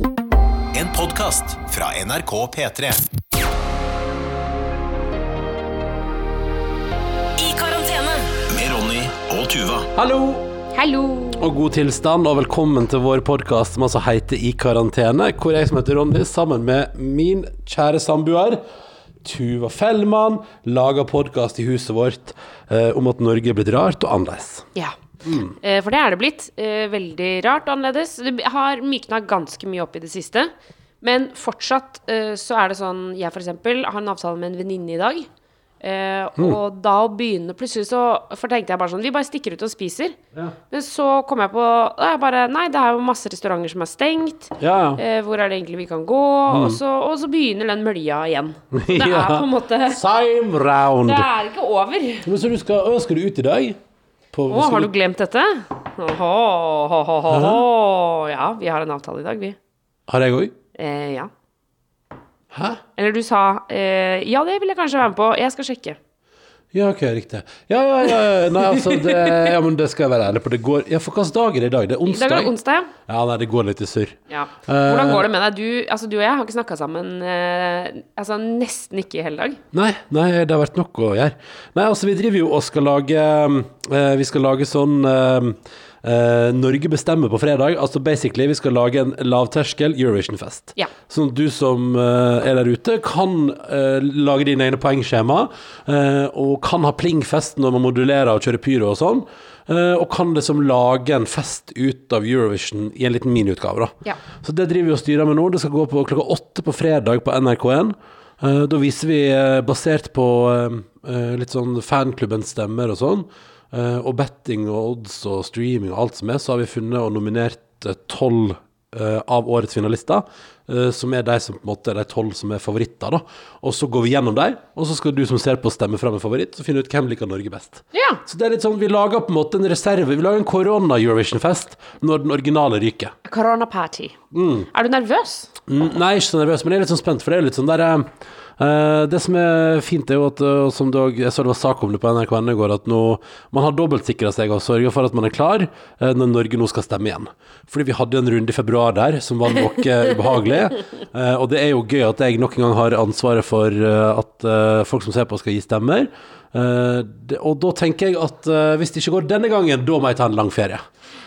En podkast fra NRK P3. I karantene. Med Ronny og Tuva. Hallo Hallo. og god tilstand, og velkommen til vår podkast som altså heter I karantene. Hvor jeg som heter Ronny, sammen med min kjære samboer Tuva Fellmann, lager podkast i huset vårt eh, om at Norge er blitt rart og annerledes. Ja. Eh, For det er det blitt. Eh, Veldig rart og annerledes. Det har mykna ganske mye opp i det siste. Men fortsatt eh, så er det sånn Jeg for eksempel har en avtale med en venninne i dag. Eh, Og da å begynne Plutselig så For tenkte jeg bare sånn Vi bare stikker ut og spiser. Men så kom jeg på jeg bare, Nei, det er jo masse restauranter som er stengt. Ja, ja. Eh, hvor er det egentlig vi kan gå? Og, så, og så begynner den mølja igjen. Det er Ja. på en måte Same round. Det er ikke over. Men så du skal, skal du ut i dag? På, Å, har du glemt dette? Hå, hå, hå, hå. Ja, vi har en avtale i dag, vi. Har jeg òg? Eh, ja. Hæ? Eller du sa eh, Ja, det vil jeg kanskje være med på. Jeg skal sjekke. Ja, ok, riktig. Ja, ja, ja. Nei, altså, det, ja, men det skal jeg være ærlig på. Det går Ja, for hvilken dag er det i dag? Det er I dag onsdag? er det onsdag, ja. Ja, nei, det går litt i surr. ja. Hvordan går det med deg? Du, altså, du og jeg har ikke snakka sammen eh, altså, nesten ikke i hele dag. Nei, nei, det har vært nok å gjøre. Nei, altså, vi driver jo og skal lage eh, Vi skal lage sånn eh, eh, Norge bestemmer på fredag. Altså basically, vi skal lage en lavterskel Eurovision-fest. Ja. Sånn at du som eh, er der ute, kan eh, lage dine egne poengskjema, eh, og kan ha plingfest når man modulerer og kjører pyro og sånn. eh, og kan liksom lage en fest ut av Eurovision i en liten miniutgave. da. Ja. Så det driver vi og styrer med nå. Det skal gå på klokka åtte på fredag på NRK1. Eh, da viser vi, basert på litt sånn fanklubbens stemmer og sånn, og betting og odds og streaming og alt som er, så har vi funnet og nominert tolv av årets finalister, eh, som er de som på en måte er de tolv som er favoritter. da. Og så går vi gjennom dem, og så skal du som ser på stemme fram en favoritt, og finne ut hvem liker Norge best. Ja. Så det er litt sånn, Vi lager på en måte en reserve. Vi lager en korona-Eurovision-fest når den originale ryker. Corona party. Er du nervøs? Mm, Nei, ikke så nervøs, men jeg er litt sånn spent, for det er litt sånn der eh, Det som er fint, er jo at eh, som også, Jeg så det var sak om det på NRK i går, at nå man har dobbeltsikra seg og sørga for at man er klar eh, når Norge nå skal stemme igjen. Fordi vi hadde en runde i februar der som var noe ubehagelig. eh, og det er jo gøy at jeg nok en gang har ansvaret for at folk som ser på, skal gi stemmer. Det, og da tenker jeg at hvis det ikke går denne gangen, da må jeg ta en lang ferie.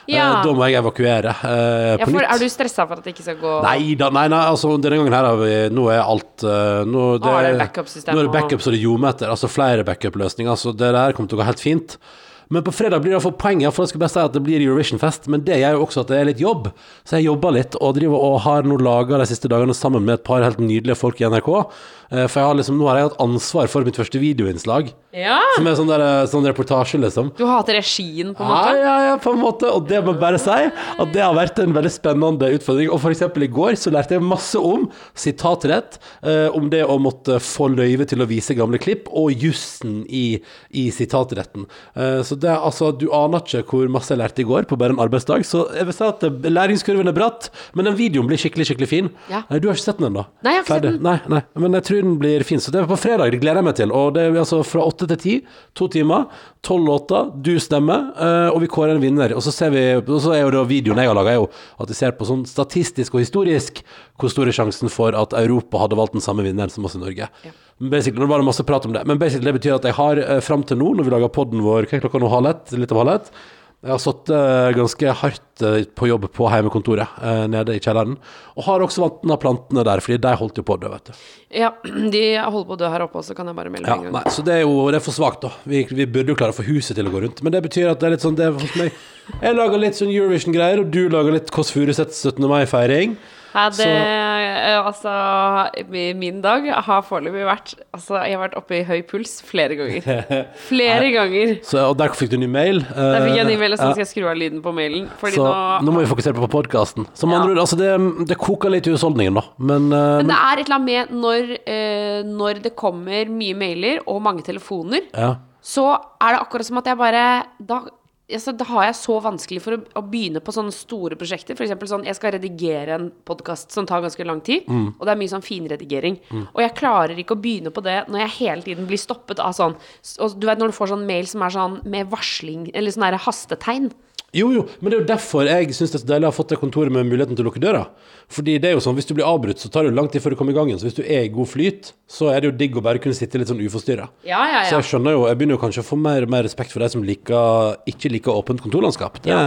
Ja. Eh, da må jeg evakuere eh, Ja, for. Er du stressa for at det ikke skal gå Nei da, nei, nei, altså denne gangen her har vi Nå er alt eh, nå, det, er det backup-system Nå er det backup så det ljomer etter. Altså flere backup-løsninger. Så det der kommer til å gå helt fint. Men på fredag blir det iallfall poenget, for jeg skal bare si at det blir Eurovision-fest. Men det gjør jo også at det er litt jobb. Så jeg jobber litt, og driver og har nå laga de siste dagene sammen med et par helt nydelige folk i NRK. For har liksom, nå har jeg hatt ansvar for mitt første videoinnslag. Ja! Som er sånn, der, sånn reportasje, liksom. Du hater regien, på en måte? ja, ja, på en måte. Og det må jeg bare si at det har vært en veldig spennende utfordring. Og eksempel i går så lærte jeg masse om sitatrett, eh, om det å måtte få løyve til å vise gamle klipp, og jussen i, i sitatretten. Eh, så det er altså, du aner ikke hvor masse jeg lærte i går på bare en arbeidsdag. Så jeg vil si at eh, læringskurven er bratt, men den videoen blir skikkelig, skikkelig fin. Ja. Eh, Du har ikke sett den ennå? Nei, jeg har ikke sett den. Nei, nei, men jeg tror den blir fin. Så det er på fredag, det gleder jeg meg til. Og det er altså fra åtte til ti, to timer, tolv låter, du stemmer, eh, og vi kårer en vinner. Og så ser vi, og så er jo da videoen jeg har laga, at vi ser på sånn statistisk og historisk hvor stor er sjansen for at Europa hadde valgt den samme vinneren som oss i Norge. Basically, nå var det masse prat om det, men basically det betyr at jeg har eh, fram til nå, når vi lager podden vår, hva er klokka nå, halv ett, litt over halv ett, jeg har sittet ganske hardt eh, på jobb på heimekontoret eh, nede i kjelleren. Og har også vanna plantene der, fordi de holdt jo på å dø, vet du. Ja, de holder på å dø her oppe også, kan jeg bare melde Ja, en gang. nei, så det er jo det er for svakt, da. Vi, vi burde jo klare å få huset til å gå rundt. Men det betyr at det er litt sånn det hos meg. Jeg lager litt sånn Eurovision-greier, og du lager litt Kåss Furuseths 17. mai-feiring. Så- eh, altså, min dag har foreløpig vært Altså, jeg har vært oppe i høy puls flere ganger. Flere ganger. Så, og der fikk du ny mail. Der fikk jeg en e-mail, og så skal jeg skru av lyden på mailen. Så nå, nå må vi fokusere på podkasten. Som Ja. andre altså det, det koker litt i husholdningen, da. Men, eh, Men det er et eller annet med når, eh, når det kommer mye mailer og mange telefoner, ja. så er det akkurat som at jeg bare Da, altså, da har jeg så vanskelig for å, å begynne på sånne store prosjekter. Eksempel sånn, jeg skal redigere en podkast som tar ganske lang tid, Mm. og det er mye sånn finredigering. Og jeg klarer ikke å begynne på det når jeg hele tiden blir stoppet av sånn og Du vet når du får sånn mail som er sånn med varsling, eller sånn der hastetegn. Jo, jo, men det er jo derfor jeg syns det er så deilig å ha fått det kontoret med muligheten til å lukke døra. Fordi det er jo sånn, hvis du blir avbrutt, så tar det jo lang tid før du kommer i gang igjen. Så hvis du er i god flyt, så er det jo digg å bare kunne sitte litt sånn uforstyrra. Ja, ja, ja. Så jeg skjønner jo, jeg begynner jo kanskje å få mer og mer respekt for de som liker, ikke liker åpent kontorlandskap. Det,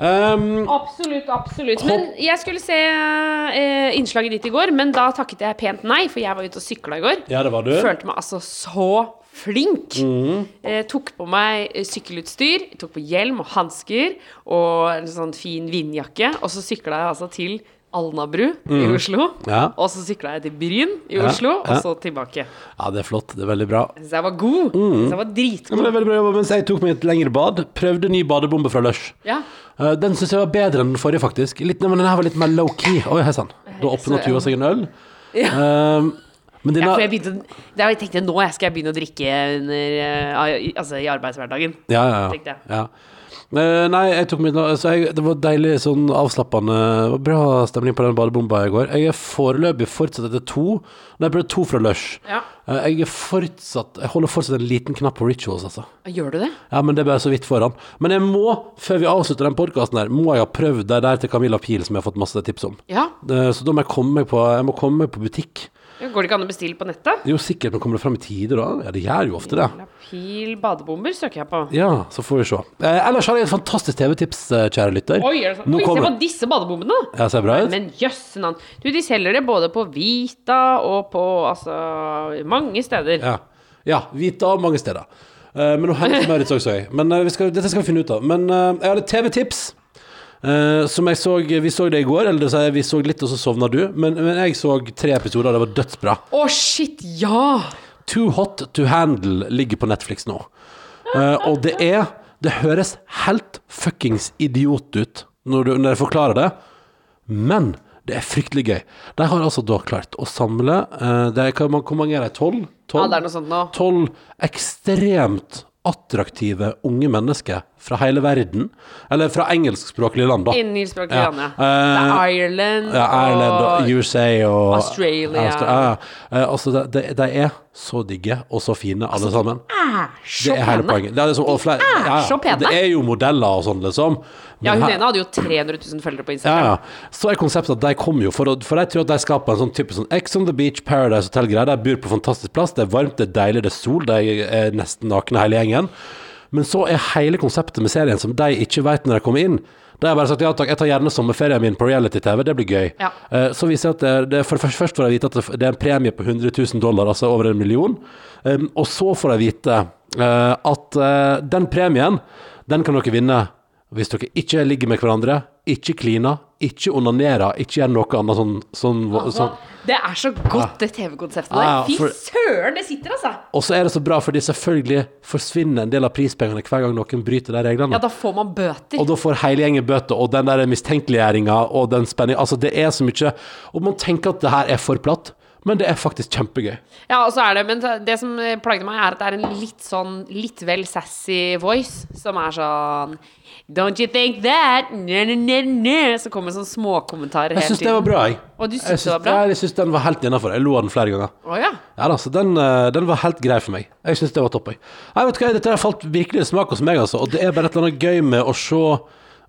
Ehm, Absolutt, absolutt. Men jeg skulle se eh, innslaget ditt i går, men da takket jeg pent nei, for jeg var ute og sykla i går. ja, det var du. Følte meg altså så flink. Mm. Eh, tok på meg eh, sykkelutstyr, tok på hjelm og hansker og en sånn fin vindjakke, og så sykla jeg altså til Alnabru i Oslo. Mhm. Ja. Og så sykla jeg til Bryn i Ja, Oslo, ja. og så tilbake. Ja, det er flott. Det er veldig bra. Så jeg var god. Så jeg var Ja, men dritgod. det er veldig bra jobba. Mens jeg tok meg et lengre bad, prøvde ny badebombe fra Lush. Ja. Uh, den syns jeg var bedre enn den forrige, faktisk. Litt, men den her var litt mer low-key. Oi, hei sann. Da åpna Tuva seg en øl. Ja. Ehm, men Ja, for jeg begynte Jeg tenkte nå skal jeg begynne å drikke under, eh, i- altså, i arbeidshverdagen. Ja, ja, ja. Eh, nei, jeg tok mitt altså jeg, Det var deilig sånn avslappende Bra stemning på den badebomba i går. Jeg er foreløpig fortsatt etter to. Nei, jeg to fra Lush. Ja. Eh, jeg fortsatt Jeg holder fortsatt en liten knapp på rituals, altså. Gjør du det? Ja, men det er bare så vidt foran. Men jeg må, før vi avslutter den podkasten her, må jeg ha prøvd det der til Camilla Pil som jeg har fått masse tips om. Ja. Så da må jeg komme meg på, jeg må komme meg på butikk. Går det ikke an å bestille på nettet? Jo, sikkert, men kommer det fram i tide, da? Ja, det gjør jo ofte det. Lapil badebomber søker jeg på. Ja, så får vi se. Eh, ellers har jeg et fantastisk TV-tips, eh, kjære lytter. Oi, er det sånn? Nå Oi, se på disse badebombene! Ja, ser bra ut. Men jøsse navn. Du, de selger det både på Vita og på altså mange steder. Ja, ja Vita mange steder. Eh, men nå henter Maurits også, så jeg. Men eh, vi skal, dette skal vi finne ut av. Men eh, jeg har et TV-tips. Eh, som jeg så Vi så det i går, eller si, vi så litt, og så sovna du. Men, men jeg så tre episoder, og det var dødsbra. Å, shit, ja! Too Hot To Handle ligger på Netflix nå. Uh, og det er Det høres helt fuckings idiot ut når, du, når jeg forklarer det, men det er fryktelig gøy. De har altså da klart å samle uh, det er, Hvor mange- er det? Tolv? Tolv ekstremt attraktive unge mennesker fra hele verden. Eller fra engelskspråklige land, da. Engelskspråklige Ja. land, ja. Uh, Ireland Ja, Ireland og USA og Australia. Austra- ja. Eh, altså, de, de er så digge og så fine, alle sammen. Så Det er hele poenget. Det er, liksom, flere, ja, ja. det er jo modeller og sånn, liksom. Ja, hun ene hadde jo 300 000 følgere på Instagram. ja. Så er konseptet at de kommer jo for, å, for jeg tror at de skaper en sånn type sånn Ex on the Beach, Paradise Hotel-greier. De bor på fantastisk plass, det er varmt, det er deilig, det er sol, de er nesten nakne hele gjengen. Men så er hele konseptet med serien som de ikke vet når de kommer inn. De har jeg bare sagt ja takk, jeg tar gjerne sommerferien min på reality-TV, det blir gøy. Ja. Eh, Så viser jeg at det, det for først, først får jeg vite at det, det er en premie på 100 000 dollar, altså over en million. Um, og så får jeg vite uh, at uh, den premien, den kan dere vinne hvis dere ikke ligger med hverandre, ikke kliner, ikke onanerer, ikke gjør noe annet sånn, sånn, Altså, sånn. det er så godt, det TV-konseptet Ja, ja, der. Fy søren, det sitter, altså! Og så er det så bra, fordi selvfølgelig forsvinner en del av prispengene hver gang noen bryter de reglene. Ja, da får man bøter. Og da får hele gjengen bøter, og den der mistenkeliggjøringa og den spenninga Altså, det er så mye Og man tenker at det her er for platt, men det er faktisk kjempegøy. Ja, og så er det Men det som plagde meg, er at det er en litt sånn litt vel sassy voice, som er sånn Don't you think that? nye, nye, nye. Så kommer sånn småkommentarer Jeg hele syns det var bra, jeg. Og du Jeg syns det var bra? Ja, jeg syns den var helt innafor. Jeg lo av den flere ganger. Oh, ja. Ja da, så den, eh, den var helt grei for meg. Jeg syns det var topp. Jeg. Nei, vet du hva, Dette har falt virkelig i smak hos meg, altså. Og det er bare et eller annet gøy med å se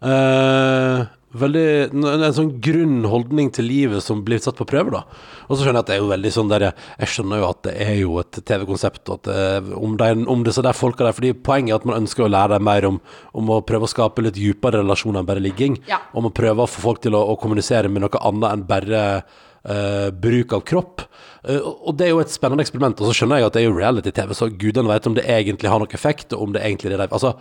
eh, veldig, en, sånn grunn holdning til livet som blir satt på prøve, da. Og så skjønner jeg at det er jo veldig sånn der Jeg skjønner jo at det er jo et TV-konsept, og at det, om, de, om disse der folka der Fordi poenget er at man ønsker å lære dem mer om, om å prøve å skape litt dypere relasjoner enn bare ligging. Ja. Om å prøve å få folk til å, å kommunisere med noe annet enn bare Uh, bruk av kropp. Uh, og det er jo et spennende eksperiment. Og så skjønner jeg at det er jo reality-TV, så gudene vet om det egentlig har noe effekt, og om det egentlig er det Altså,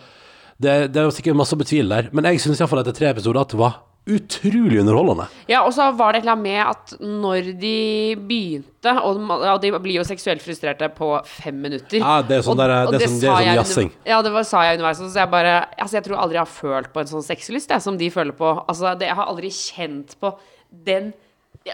det, det er sikkert masse å betvile der, men jeg syns iallfall etter tre episoder at det var utrolig underholdende. Ja, og så var det et eller annet med at når de begynte Og de blir jo seksuelt frustrerte på fem minutter. Ja, det er sånn Og- der- det er sånn- det er sånn under- jazzing. Ja, det var, sa jeg underveis. Så jeg bare Altså, jeg tror aldri jeg har følt på en sånn sexlyst, jeg, som de føler på. Altså, det, jeg har aldri kjent på den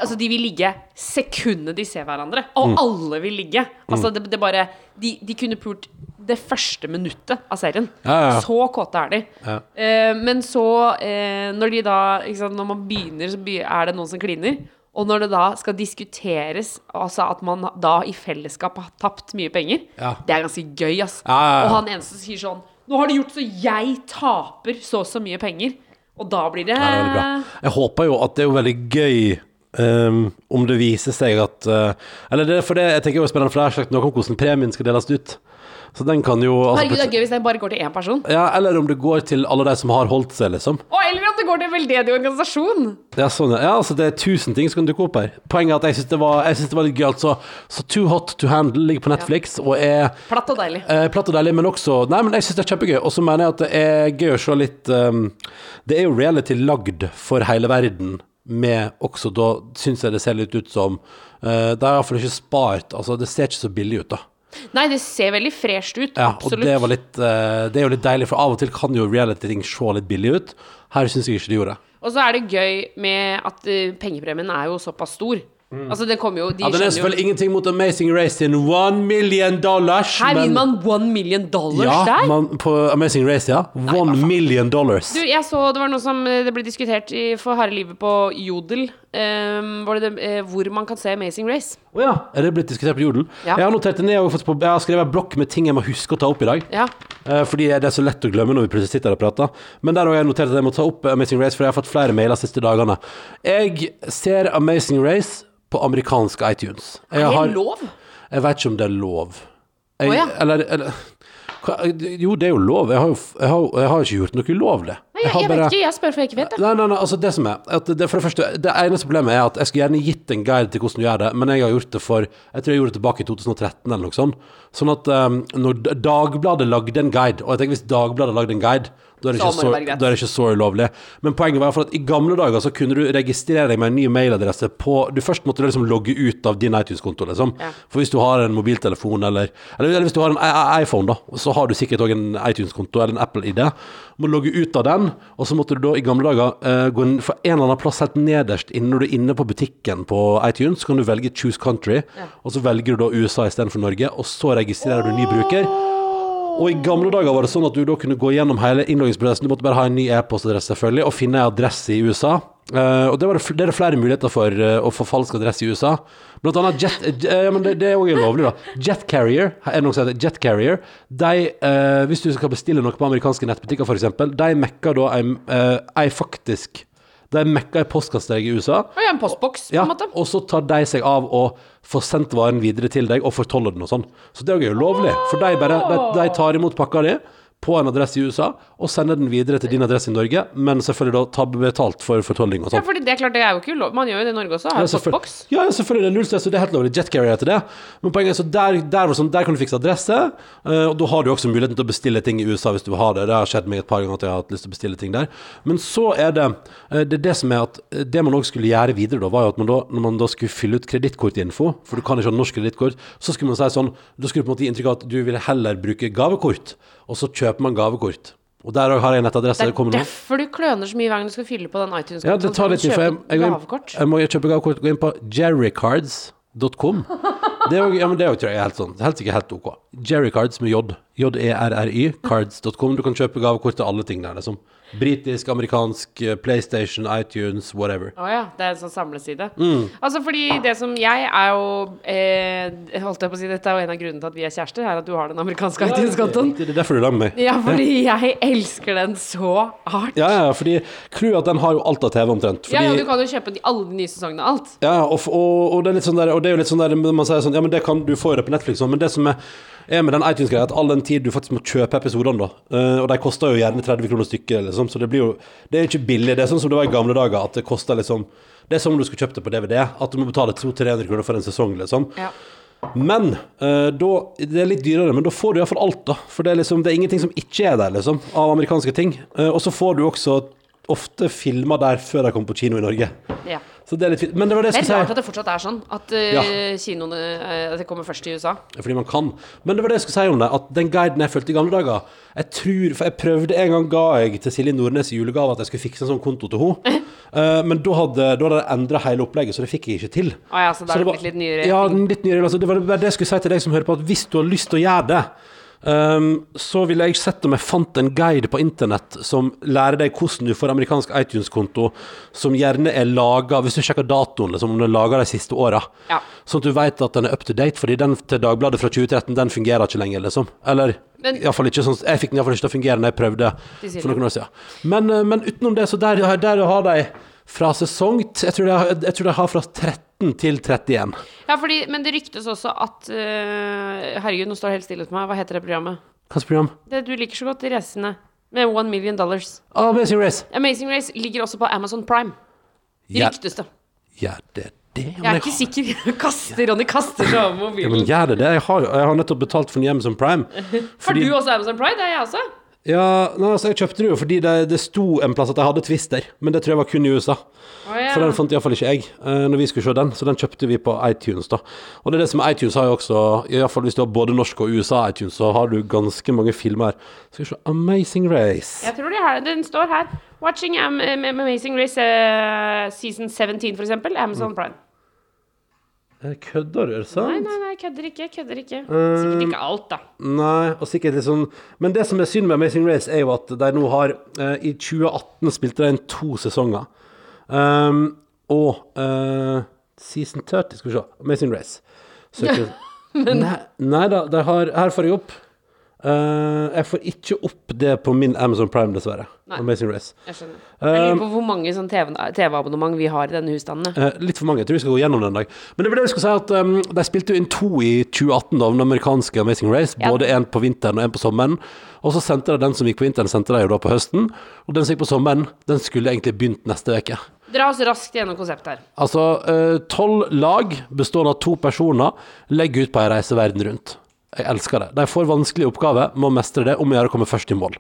Altså, de vil ligge sekundet de ser hverandre. Og Mm. alle vil ligge. Altså, det, det bare de, de kunne pult det første minuttet av serien. Ja, ja. Så kåte er de. Ja. Eh, men så, eh, når de da sant, Når man begynner, så er det noen som kliner. Og når det da skal diskuteres, altså at man da i fellesskap har tapt mye penger, det er ganske gøy, ass. Og han eneste sier sånn Nå har de gjort så jeg taper så og så mye penger. Og da blir det Ja, det. Jeg håper jo at det er jo veldig gøy Um, om det viser seg at uh, Eller det, for det, jeg tenker jo spennende, for det er sagt noe om hvordan premien skal deles ut. Så den kan jo altså, Herregud, det er gøy hvis det bare går til én person. Ja, Eller om det går til alle de som har holdt seg, liksom. Å, eller om det går til en veldedig organisasjon. Ja, sånn, ja. ja, altså Det er tusen ting som kan dukke opp her. Poenget er at jeg syns det, det var litt gøy. Altså, så Too Hot To Handle ligger på Netflix og er Platt og deilig. Eh, platt og deilig, men også Nei, men jeg syns det er kjempegøy. Og så mener jeg at det er gøy å se litt um, Det er jo reality lagd for hele verden, med også da syns jeg det ser litt ut som uh, Det er iallfall ikke spart Altså, det ser ikke så billig ut, da. Nei, det ser veldig fresht ut. Ja, absolutt. og det, var litt, eh, det er jo litt deilig, for av og til kan jo reality-ting se litt billig ut. Her syns jeg ikke de gjorde det. Og så er det gøy med at eh, pengepremien er jo såpass stor. Altså, det kommer jo De Mm. Ja, Den er selvfølgelig jo ingenting mot Amazing Race sin one million dollars. Her men- vinner man one million dollars ja, der! man, på Amazing Race, ja. One million dollars. Du, jeg så det var noe som eh, det ble diskutert i, for harde livet på Jodel. Var det det, uh, hvor man kan se Amazing Race. Å ja. Er det blitt diskutert på Jodel? Ja. Jeg har notert det ned og fått på, Jeg har skrevet en blokk med ting jeg må huske å ta opp i dag. Ja. Uh, fordi det er så lett å glemme når vi plutselig sitter og prater. Men der har jeg notert at jeg må ta opp Amazing Race, for jeg har fått flere mailer de siste dagene. Jeg ser Amazing Race på amerikansk iTunes. Jeg Er har- det lov? Jeg vet ikke om det er lov. Jeg, oh, ja. Eller, eller Jo, det er jo lov. Jeg har jo jeg har, jeg har ikke gjort noe ulovlig. Jeg, har jeg bare- vet ikke, jeg spør for jeg ikke vet det. Nei, nei, nei, altså det som er det, For det første, det eneste problemet er at jeg skulle gjerne gitt en guide til hvordan du gjør det, men jeg har gjort det for Jeg tror jeg gjorde det tilbake i 2013 eller noe sånt. Sånn at um, når Dagbladet lagde en guide, og jeg tenker hvis Dagbladet lagde en guide da er, det ikke så, det da er det ikke så ulovlig. Men poenget var at i gamle dager så kunne du registrere deg med en ny mailadresse på Du først måtte du liksom logge ut av din iTunes-konto, liksom. Ja. For hvis du har en mobiltelefon eller Eller, eller hvis du har en iPhone, da, så har du sikkert òg en iTunes-konto eller en Apple-ID. Må logge ut av den, og så måtte du da i gamle dager uh, gå inn for en eller annen plass helt nederst inn når du er inne på butikken på iTunes, så kan du velge Choose Country, og så velger du da USA istedenfor Norge, og så registrerer du ny bruker. Og i gamle dager var det sånn at du da kunne gå gjennom hele innloggingsprosessen. Du måtte bare ha en ny e-postadresse, selvfølgelig, og finne en adresse i USA. Uh, og det, var det, det er det flere muligheter for uh, å få falsk adresse i USA. Blant annet Jet uh, ja, men det, det er òg lovlig, da. Jet Carrier, er det noe som heter Jet Carrier. De, eh, hvis du skal bestille noe på amerikanske nettbutikker, f.eks., de mekker da ei, eh, faktisk De mekker ei postkasse i USA. Og en postboks, på Ja, en måte. og så tar de seg av å få sendt varen videre til deg og fortolle den og sånn. Så det er jo lovlig, for de, bare, de, de tar imot pakka di på en adresse i USA og sender den videre til din adresse i Norge, men selvfølgelig da ta betalt for fortolling og Ja, for fordi det er klart, det er jo ikke lov. Man gjør jo det i Norge også. Har Ja, postboks. Ja, ja, selvfølgelig. Det er null stress, og det er helt lovlig. Jetcarrier heter det. Men poenget er så der, der, sånn, der kan du fikse adresse, eh, og da har du også muligheten til å bestille ting i USA hvis du vil ha det. Det har skjedd meg et par ganger at jeg har hatt lyst til å bestille ting der. Men så er det eh, det, er det som er at eh, det man også skulle gjøre videre, da, var jo at man da, når man da skulle fylle ut kredittkortinfo, for du kan ikke ha norsk kredittkort, så skulle man si sånn Da skulle du på en måte gi inntrykk av at du ville heller bruke gavekort, og så kjøper man gavekort. Og der har jeg nettadresse. Det det er derfor du kløner så mye hver gang du skal fylle på den iTunes-kontoen. Ja, det tar litt tid, for jeg, jeg, går jeg må kjøpe gavekort. Gå inn på jerrycards.com. Det er jo, ja, men det er jo, tror jeg, helt sånn. Helt sikkert helt ok. Jerrycards med J. J-E-R-R-Y. Cards.com. Du kan kjøpe gavekort til alle ting der. Liksom. Britisk, amerikansk, eh, PlayStation, iTunes, whatever. Å ja, det er en sånn samleside. Mm. Altså fordi det som jeg er jo eh, Holdt jeg på å si, dette er jo en av grunnene til at vi er kjærester, er at du har den amerikanske iTunes-kontoen. Det er derfor du er med meg. Ja, fordi jeg elsker den så hardt. Ja, ja, fordi Clouet er at den har jo alt av TV omtrent. Fordi, Ja, ja, du kan jo kjøpe de, alle de nye sesongene alt. Ja, og, og, og, det er litt sånn der, og det er jo litt sånn der Man sier sånn Ja, men det kan du få det på Netflix Men det som er, er med den iTunes-greia At all den tid du faktisk må kjøpe episodene da eh, Og de koster jo gjerne 30 kroner stykket liksom, Så det blir jo Det er ikke billig Det er sånn som det var i gamle dager At det koster liksom Det er som om du skulle kjøpt det på DVD At du må betale 200-300 kroner for en sesong liksom Ja. Men uh, da, det er litt dyrere, men da får du iallfall alt, da. For det er, liksom, det er ingenting som ikke er der, liksom, av amerikanske ting. Uh, og så får du også ofte filmer der før de kommer på kino i Norge. ja. Så det er litt fint. Men det var det Det er rart at det fortsatt er sånn. At uh, Ja. kinoene uh, At det kommer først i USA. Fordi man kan. Men det var det jeg skulle si om det. At den guiden jeg fulgte i gamle dager Jeg tror, For jeg prøvde en gang ga jeg til Silje Nordnes i julegave at jeg skulle fikse en sånn konto til henne. uh, men da hadde, da hadde jeg endra hele opplegget, så det fikk jeg ikke til. Ah, ja, så da er det blitt litt nyere Ja, litt nyere. Altså, det var det jeg skulle si til deg som hører på, at hvis du har lyst til å gjøre det, Um, så ville jeg sett om jeg fant en guide på internett som lærer deg hvordan du får amerikansk iTunes-konto, som gjerne er laga Hvis du sjekker datoen, liksom, om den er laga de siste åra. Ja. Sånn at du vet at den er up to date, fordi den til Dagbladet fra 2013, den fungerer ikke lenger, liksom. Eller Men- ikke sånn Jeg fikk den iallfall ikke til å fungere når jeg prøvde for noen år siden. Men, eh, men utenom det, så der, der har de fra sesong Jeg tror de har, jeg tror de har fra 13 til 31. Ja, fordi, men det ryktes også at uh, Herregud, nå står det helt stille hos meg. Hva heter det programmet? Hva program? Det du liker så godt, reisende. Med One Million Dollars. Oh, Amazing Race. Amazing Race ligger også på Amazon Prime. Ja, Ryktes det. Ja, det det? Jeg er ikke sikker. Kaster, Ronny kaster seg over Ja, men gjør det det? Jeg har, jeg har nettopp betalt for en Amazon Prime. Har du også Amazon Prime? Det er jeg også. Ja, nei, altså Jeg kjøpte det jo fordi det, det sto en plass at jeg hadde Twister, men det tror jeg var kun i USA. Oh, ja. For den fant iallfall ikke jeg uh, når vi skulle se den, så den kjøpte vi på iTunes. da Og det er det som iTunes har jo også Iallfall hvis du har både norsk og USA iTunes, så har du ganske mange filmer. Skal vi se Amazing Race. Jeg tror de har Den står her. Watching Am Am- Amazing Race uh, season 17, for eksempel. Amazon Prime. Eh, Kødder du, er det sant? Nei, nei, nei, jeg kødder ikke. Kødder ikke. Sikkert ikke alt, da. Nei, og sikkert litt sånn Men det som er synd med Amazing Race, er jo at de nå har eh, I 2018 spilte de inn to sesonger. Um, og eh, season 30, skal vi se. Amazing Race. Søker Nei, nei da, de har Her får jeg opp. Eh, jeg får ikke opp det på min Amazon Prime, dessverre. Nei. Amazing Race. Jeg skjønner. Jeg lurer på hvor mange sånn TV TV-abonnement vi har i denne husstanden. jeg. Eh, litt for mange. Jeg tror vi skal gå gjennom det en dag. Men det var det vi skulle si at um, de spilte jo inn to i 2018 av den amerikanske Amazing Race. Ja. Både en på vinteren og en på sommeren. Og så sendte de den som gikk på vinteren, sendte de jo da på høsten. Og den som gikk på sommeren, den skulle egentlig begynt neste uke. Dra oss raskt gjennom konseptet her. Altså, tolv tolv lag bestående av to personer legger ut på ei reise verden rundt. Jeg elsker det. De får vanskelige oppgaver, må mestre det, om å gjøre å komme først i mål.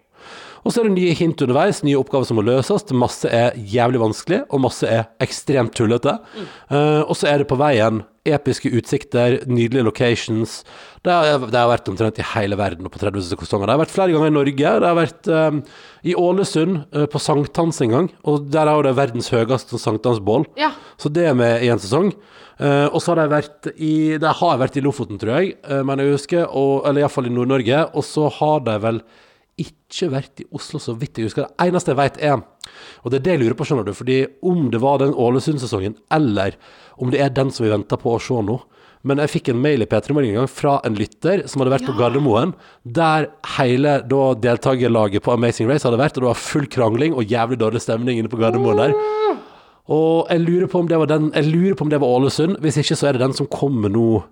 Og så er det nye hint underveis, nye oppgaver som må løses. Masse er jævlig vanskelig, og masse er ekstremt tullete. Eh, og så er det på veien episke utsikter, nydelige locations. Det har, det har vært omtrent i hele verden og på 30 sesonger. Det har vært flere ganger i Norge. Det har vært um, i Ålesund, uh, på sankthans en gang. Og der har det verdens høyeste sankthansbål. Ja. Så det er med i en sesong. Uh, og så har de vært i De har vært i Lofoten, tror jeg, uh, men jeg husker, og, eller iallfall i Nord-Norge. Og så har de vel ikke vært i Oslo, så vidt jeg husker. Det eneste jeg vet er Og det er det jeg lurer på, skjønner du. Fordi om det var den Ålesund-sesongen, eller om det er den som vi venter på å se nå. Men jeg fikk en mail i P3 Morgen en gang fra en lytter som hadde vært på Gardermoen, der hele da deltakerlaget på Amazing Race hadde vært, og det var full krangling og jævlig dårlig stemning inne på Gardermoen der. Og jeg lurer på om det var den Jeg lurer på om det var Ålesund. Hvis ikke, så er det den som kommer nå,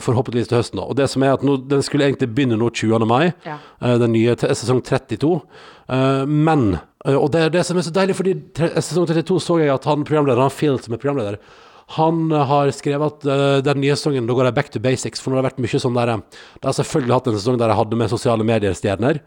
forhåpentligvis til høsten. da. Og det som er at nå, Den skulle egentlig begynne nå 20. mai, Ja. eh, den nye sesong 32. Eh, Men eh, Og det er det som er så deilig, fordi sesong 32 så jeg at han programlederen, han Phil som er programleder, han eh, har skrevet at eh, den nye sesongen, da går jeg back to basics. For nå har det vært mye sånn der Det De har selvfølgelig hatt en sesong der jeg hadde med sosiale medier-stjerner.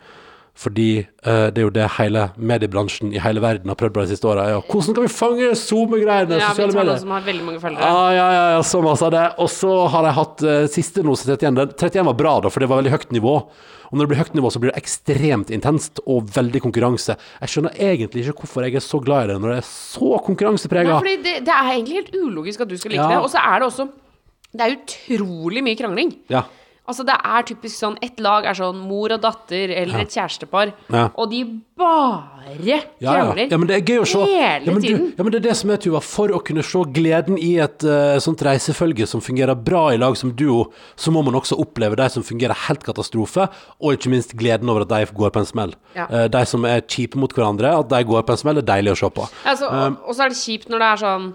Fordi uh, det er jo det hele mediebransjen i hele verden har prøvd på de siste åra. Ja. Hvordan kan vi fange SoMe-greiene? Ja, vi sosiale medier. noen som har veldig mange følgere. Ja, ja, ja, ja, så masse av det. Og så har jeg hatt uh, siste nå, så 31. Den- 31 var bra, da, for det var veldig høyt nivå. Og når det blir høyt nivå, så blir det ekstremt intenst og veldig konkurranse. Jeg skjønner egentlig ikke hvorfor jeg er så glad i det når det er så konkurranseprega. det, det er egentlig helt ulogisk at du skal like Ja. det. Og så er det også Det er utrolig mye krangling. Ja. Altså Det er typisk sånn Ett lag er sånn mor og datter eller et kjærestepar, Ja. og de bare Ja, ja. ja, men det er gøy å se. Hele ja, men du, tiden. ja, men det er det som er, Tuva. For å kunne se gleden i et uh, sånt reisefølge som fungerer bra i lag som duo, så må man også oppleve de som fungerer helt katastrofe, og ikke minst gleden over at de går på en smell. Eh, de som er kjipe mot hverandre, at de går på en smell, er deilig å se på. Altså, Um, og, og så er det kjipt når det er sånn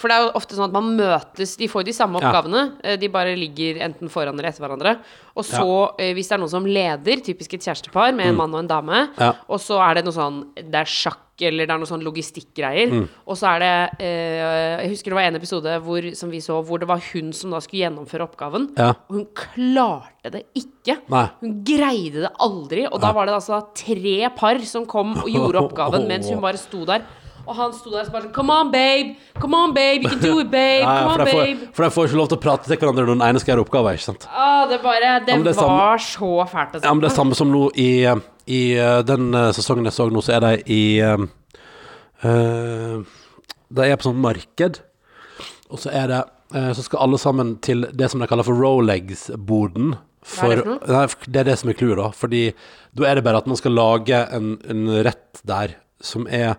For det er jo ofte sånn at man møtes De får de samme oppgavene, ja. de bare ligger enten foran eller etter hverandre. Og så, ja. hvis det er noen som leder, typisk et kjærestepar med en mann og en dame, Mm. Ja. og så er det noe sånn Det er sjakk eller det er noe sånn logistikkgreier. Mm. Og så er det eh, Jeg husker det var en episode hvor, som vi så hvor det var hun som da skulle gjennomføre oppgaven. Ja. Og hun klarte det ikke. Nei. Hun greide det aldri. Og da var det altså tre par som kom og gjorde oppgaven mens hun bare sto der. Og han sto der og bare sånn Come on, babe! Come on, babe! You can do it, babe! Ja, ja, Come for, on, de får, babe! for de får ikke lov til å prate til hverandre når den ene skal gjøre oppgaver, ikke sant? Ah, det bare Det, ja, det var samme- så fælt Altså. Ja, men det er samme som nå i, i eh, den eh, sesongen jeg så nå, så er de i uh, De er på sånt marked, og så er det Så skal alle sammen til det som de kaller for Rolex-boden. Hva er det nei, det er det som er clouet, da. Fordi da er det bare at man skal lage en, en rett der som er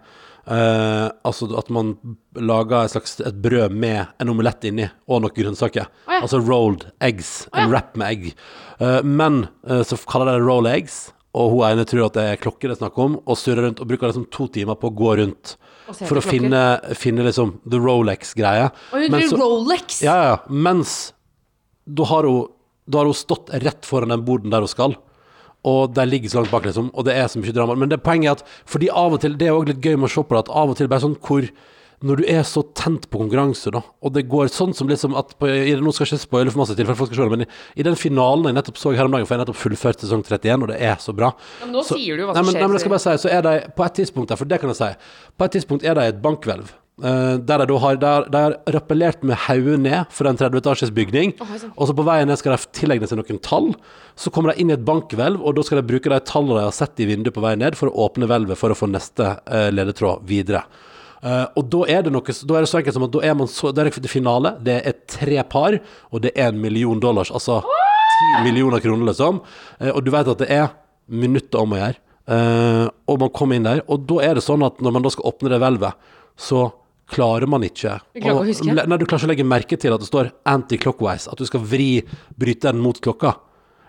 eh, Altså at man lager et slags et brød med en omelett inni og noen grønnsaker. Oh, ja. Altså rolled eggs. En ja. wrap med egg. Uh, men uh, så kaller de det roll eggs. Og hun ene tror at det er klokker det er snakk om, og surrer rundt og bruker liksom to timer på å gå rundt for å finne, finne liksom the Rolex-greie. Rolex! ja, ja, ja. Mens da har hun, da har hun stått rett foran den borden der hun skal. Og de ligger så langt bak, liksom. Og det er så mye drama. Men det poenget er at fordi av og til Det er òg litt gøy med å se på det, at av og til bare sånn hvor når du er så tent på konkurranse, da, og det går sånn som liksom at på, i, Nå skal jeg ikke spoile for masse til, for folk skal se det, men i, i den finalen jeg nettopp så her om dagen, for jeg nettopp fullført sesong 31, og det er så bra Ja, men nå sier du hva nei, som men, skjer Nei, men jeg skal bare si, så er de på et tidspunkt der, for det kan jeg si På et tidspunkt er de et bankhvelv. Eh, der de da har, der, rappellert med hodet ned for en 30 etasjes bygning. Oi, og så på veien ned skal de tilegne seg noen tall. Så kommer de inn i et bankhvelv, og da skal de bruke de tallene de har sett i vinduet på vei ned, for å åpne hvelvet for å få neste eh, ledetråd videre. Uh, og da er det noe Da er det så enkelt som at da er man så Det er til finale, det er tre par, og det er en million dollars. Altså ti millioner kroner, liksom. Uh, og du vet at det er minutter om å gjøre. Uh, og man kommer inn der, og da er det sånn at når man da skal åpne det hvelvet, så klarer man ikke Du klarer ikke å huske? Nei, du klarer ikke å legge merke til at det står anti-clockwise, at du skal vri bryteren mot klokka.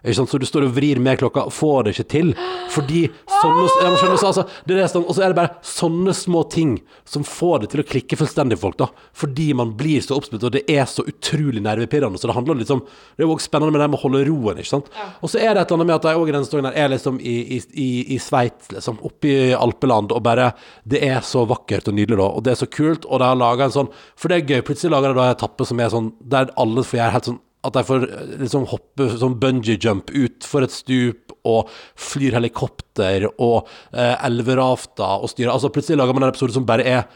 Ikke sant? Så du står og vrir med klokka får det ikke til. Fordi sånne ja, skjønner så, altså, det er sånn, Og så er det bare sånne små ting som får det til å klikke fullstendig for folk. da Fordi man blir så oppsplittet, og det er så utrolig nervepirrende. Så det handler litt om Det er jo også spennende med det med å holde roen. ikke sant Og så er det et eller annet med at de også i denne storyen her er liksom i, i, i, i Sveits, liksom. Oppe i alpeland, og bare Det er så vakkert og nydelig, da. Og det er så kult. Og de har laga en sånn For det er gøy. Plutselig lager de da en etappe som er sånn der alle får gjøre helt sånn at de får eh, liksom hoppe sånn bungee jump ut for et stup, og flyr helikopter, og eh, elverafter og styrer. Altså plutselig lager man en episode som bare er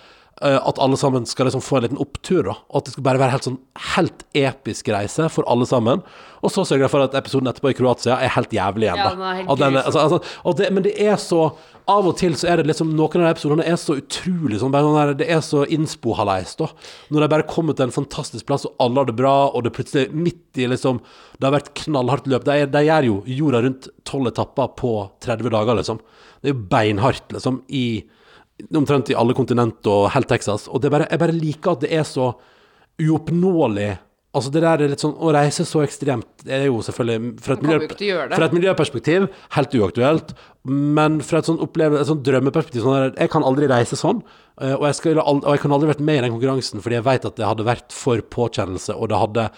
at alle sammen skal liksom få en liten opptur, da. Og at det skal bare være helt sånn helt episk reise for alle sammen. Og så sørger jeg for at episoden etterpå i Kroatia er helt jævlig igjen, Ja, da. At den er- altså, altså, det, men det er så Av og til så er det liksom Noen av de episodene er så utrolig sånn, sånn der, Det er så innspo-haleis, da. Når de bare kommer til en fantastisk plass, og alle har det bra, og det plutselig midt i liksom Det har vært knallhardt løp. De, de gjør jo jorda rundt tolv etapper på 30 dager, liksom. Det er jo beinhardt, liksom, i Omtrent i alle kontinent og helt Texas. Og det bare, jeg bare liker at det er så uoppnåelig. Altså det der er litt sånn Å reise så ekstremt Det er jo selvfølgelig fra et, miljø, fra et miljøperspektiv helt uaktuelt. Men fra et sånn sånn drømmeperspektiv sånn der, Jeg kan aldri reise sånn. eh, Og jeg, skal, og jeg kan aldri vært med i den konkurransen fordi jeg vet at det hadde vært for påkjennelse, og det hadde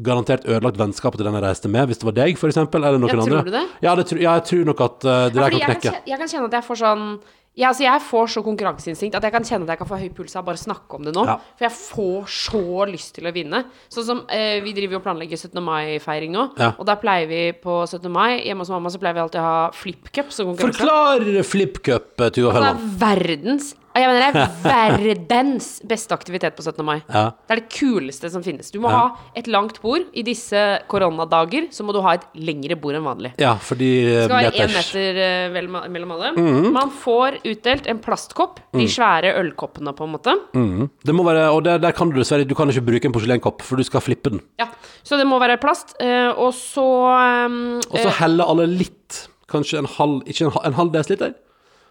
garantert ødelagt vennskapet til den jeg reiste med, hvis det var deg, eksempel, eller noen tror andre. du det? Ja, det, ja, jeg tror nok at uh, det Ja, der kan kan jeg, knekke. kan, kjenne, jeg kan kjenne at jeg får sånn ja, altså jeg får så konkurranseinstinkt at jeg kan kjenne at jeg kan få høy puls av å bare snakke om det nå. Ja. For jeg får så lyst til å vinne. Sånn som eh, Vi driver jo og planlegger 17. mai-feiring nå. Ja. Og der pleier vi på 17. mai hjemme hos mamma så pleier vi alltid å ha flipcup som konkurranse. Forklar flipcup, Tuva Helland. Det er verdens jeg mener det er verdens beste aktivitet på 17. mai. Ja. Det er det kuleste som finnes. Du må Ja. ha et langt bord. I disse koronadager så må du ha et lengre bord enn vanlig. Ja, fordi eh, Det skal være én meter eh, mellom alle. Mhm. Man får utdelt en plastkopp. De svære ølkoppene, på en måte. Mm. Det må være, og der, der kan du dessverre Du kan ikke bruke en porselenkopp, for du skal flippe den. Ja. Så det må være plast. eh, og så um, Og så heller alle litt. Kanskje en halv Ikke en, halv en halv desiliter?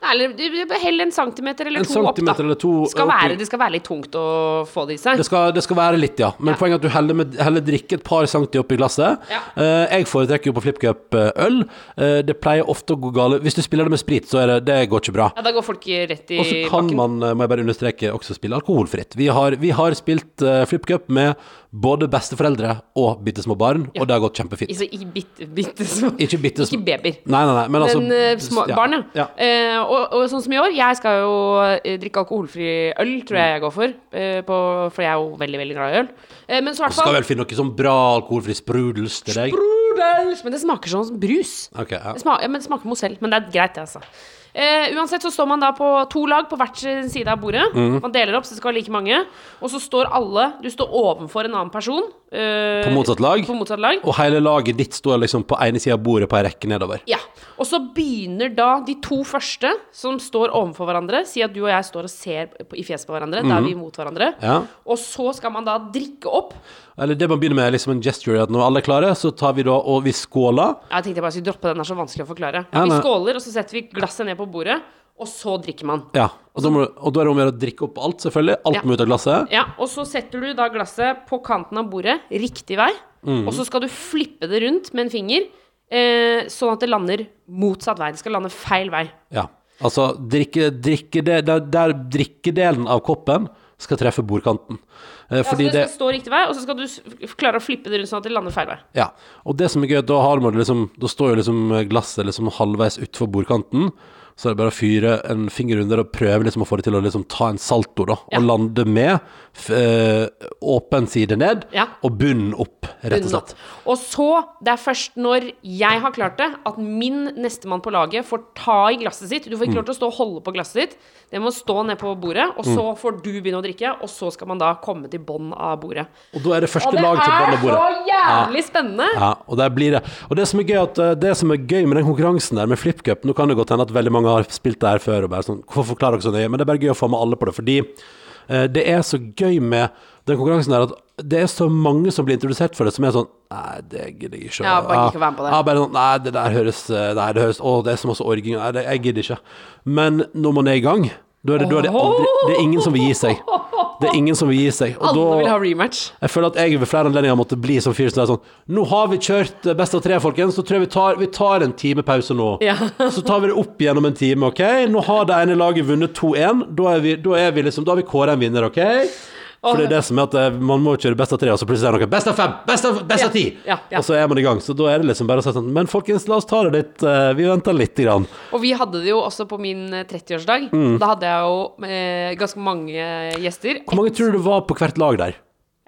Eller hell en centimeter eller En to opp, da. eller to skal, være, det skal være litt tungt å få det i seg. Det skal, det skal være litt, ja. Men Ja. poenget er at du heller, med, heller drikke et par centi oppi glasset. Ja. Uh, jeg foretrekker jo på FlipCup eh, øl. Uh, det pleier ofte å gå galt. Hvis du spiller det med sprit, så er det, det går ikke bra. Ja, da går folk rett i Og så kan bakken. man, må jeg bare understreke, også spille alkoholfritt. Vi har, vi har spilt uh, FlippCup med både besteforeldre og bitte små barn, og det har gått kjempefint. Ikke bitte, bitte små Ikke bitte Ikke babyer. Nei, nei, nei. Men, altså, Men eh, små ja. barn, ja. ja. Og, og sånn som i år, jeg skal jo eh, drikke alkoholfri øl, tror jeg jeg går for. eh, på, for jeg er jo veldig, veldig glad i øl. Eh, men så hvert fall Skal vel finne noe sånn bra alkoholfri sprudels til deg? Sprudels! Men det smaker sånn som brus. Ok, ja. Det smaker, ja, men det smaker mozell. Men det er greit, det, altså. Eh, uansett så står man da på to lag på hvert sin side av bordet. Mm. Man deler opp, så det skal være like mange. Og så står alle Du står ovenfor en annen person. eh, På motsatt lag. På motsatt lag. Og hele laget ditt står liksom på ene sida av bordet på ei rekke nedover. Ja. Og så begynner da de to første som står ovenfor hverandre, si at du og jeg står og ser på, i fjeset på hverandre, da er vi mot hverandre. Mhm. Ja. Og så skal man da drikke opp. Eller det man begynner med, er liksom en gesture, at når alle er klare, så tar vi da og vi skåler. Jeg tenkte jeg bare skulle droppe den, den er så vanskelig å forklare. Ja, vi skåler, og så setter vi glasset ned på bordet, og så drikker man. Ja. Og du- og da er det om å gjøre å drikke opp alt, selvfølgelig. Alt Ja. må ut av glasset. Ja, og så setter du da glasset på kanten av bordet, riktig vei, mm. og så skal du flippe det rundt med en finger, eh, sånn at det lander motsatt vei. Det skal lande feil vei. Ja. Altså, drikke, drikke det, der, der drikkedelen av koppen skal treffe bordkanten. Eh, Ja, så fordi det det skal stå riktig vei, og så skal du klare å flippe det rundt sånn at det lander feil vei. Ja. Og det som er gøy, da liksom Da står jo liksom glasset liksom halvveis utfor bordkanten. Så er det bare å fyre en finger under og prøve liksom å få det til å liksom ta en salto, da. Ja. Og lande med eh, åpen side ned Ja. og bunn opp, rett og slett. Og så, det er først når jeg har klart det, at min nestemann på laget får ta i glasset sitt. Du får ikke lov til å stå og holde på glasset ditt. Det må stå ned på bordet, og så får du begynne å drikke, og så skal man da komme til bånn av bordet. Og da er det første lag til bånn av er så jævlig spennende! Ja, og der blir det Og det som er gøy, at eh, det som er gøy med den konkurransen der med FlippCup Nå kan det godt hende at veldig mange har spilt det her før og bare sånn Hvorfor forklarer dere så nøye? Men det er bare gøy å få med alle på det, fordi eh, det er så gøy med den konkurransen der at det er så mange som blir introdusert for det, som er sånn Nei, det gidder jeg ikke. Ja, bare ikke være med på det. Ja, bare sånn Nei, det der høres eh, Nei, det høres Å, det er så masse orging. Nei, det, jeg gidder ikke. Men når man er i gang, da er det, da er det aldri Det er ingen som vil gi seg. Det er ingen som vil gi seg. Og Alle da vil ha rematch. jeg føler at jeg ved flere anledninger måtte bli som fyr som er sånn Nå har vi kjørt eh, Best av tre, folkens. Så tror jeg vi tar, vi tar en time pause nå. Ja. Så tar vi det opp igjennom en time, OK? Nå har det ene laget vunnet 2-1. Da, vi- da liksom Da har vi kåra en vinner, OK? For det er det som er at eh, man må kjøre best av tre, og så plutselig er det noe best av fem, best av, best av ti! ja, ja. Og så er man i gang. Så da er det liksom bare å si sånn Men folkens, la oss ta det litt eh, Vi venter lite grann. Og vi hadde det jo også på min eh, 30-årsdag. Da hadde jeg jo eh, ganske mange gjester. Mm. Hvor mange tror du det var på hvert lag der?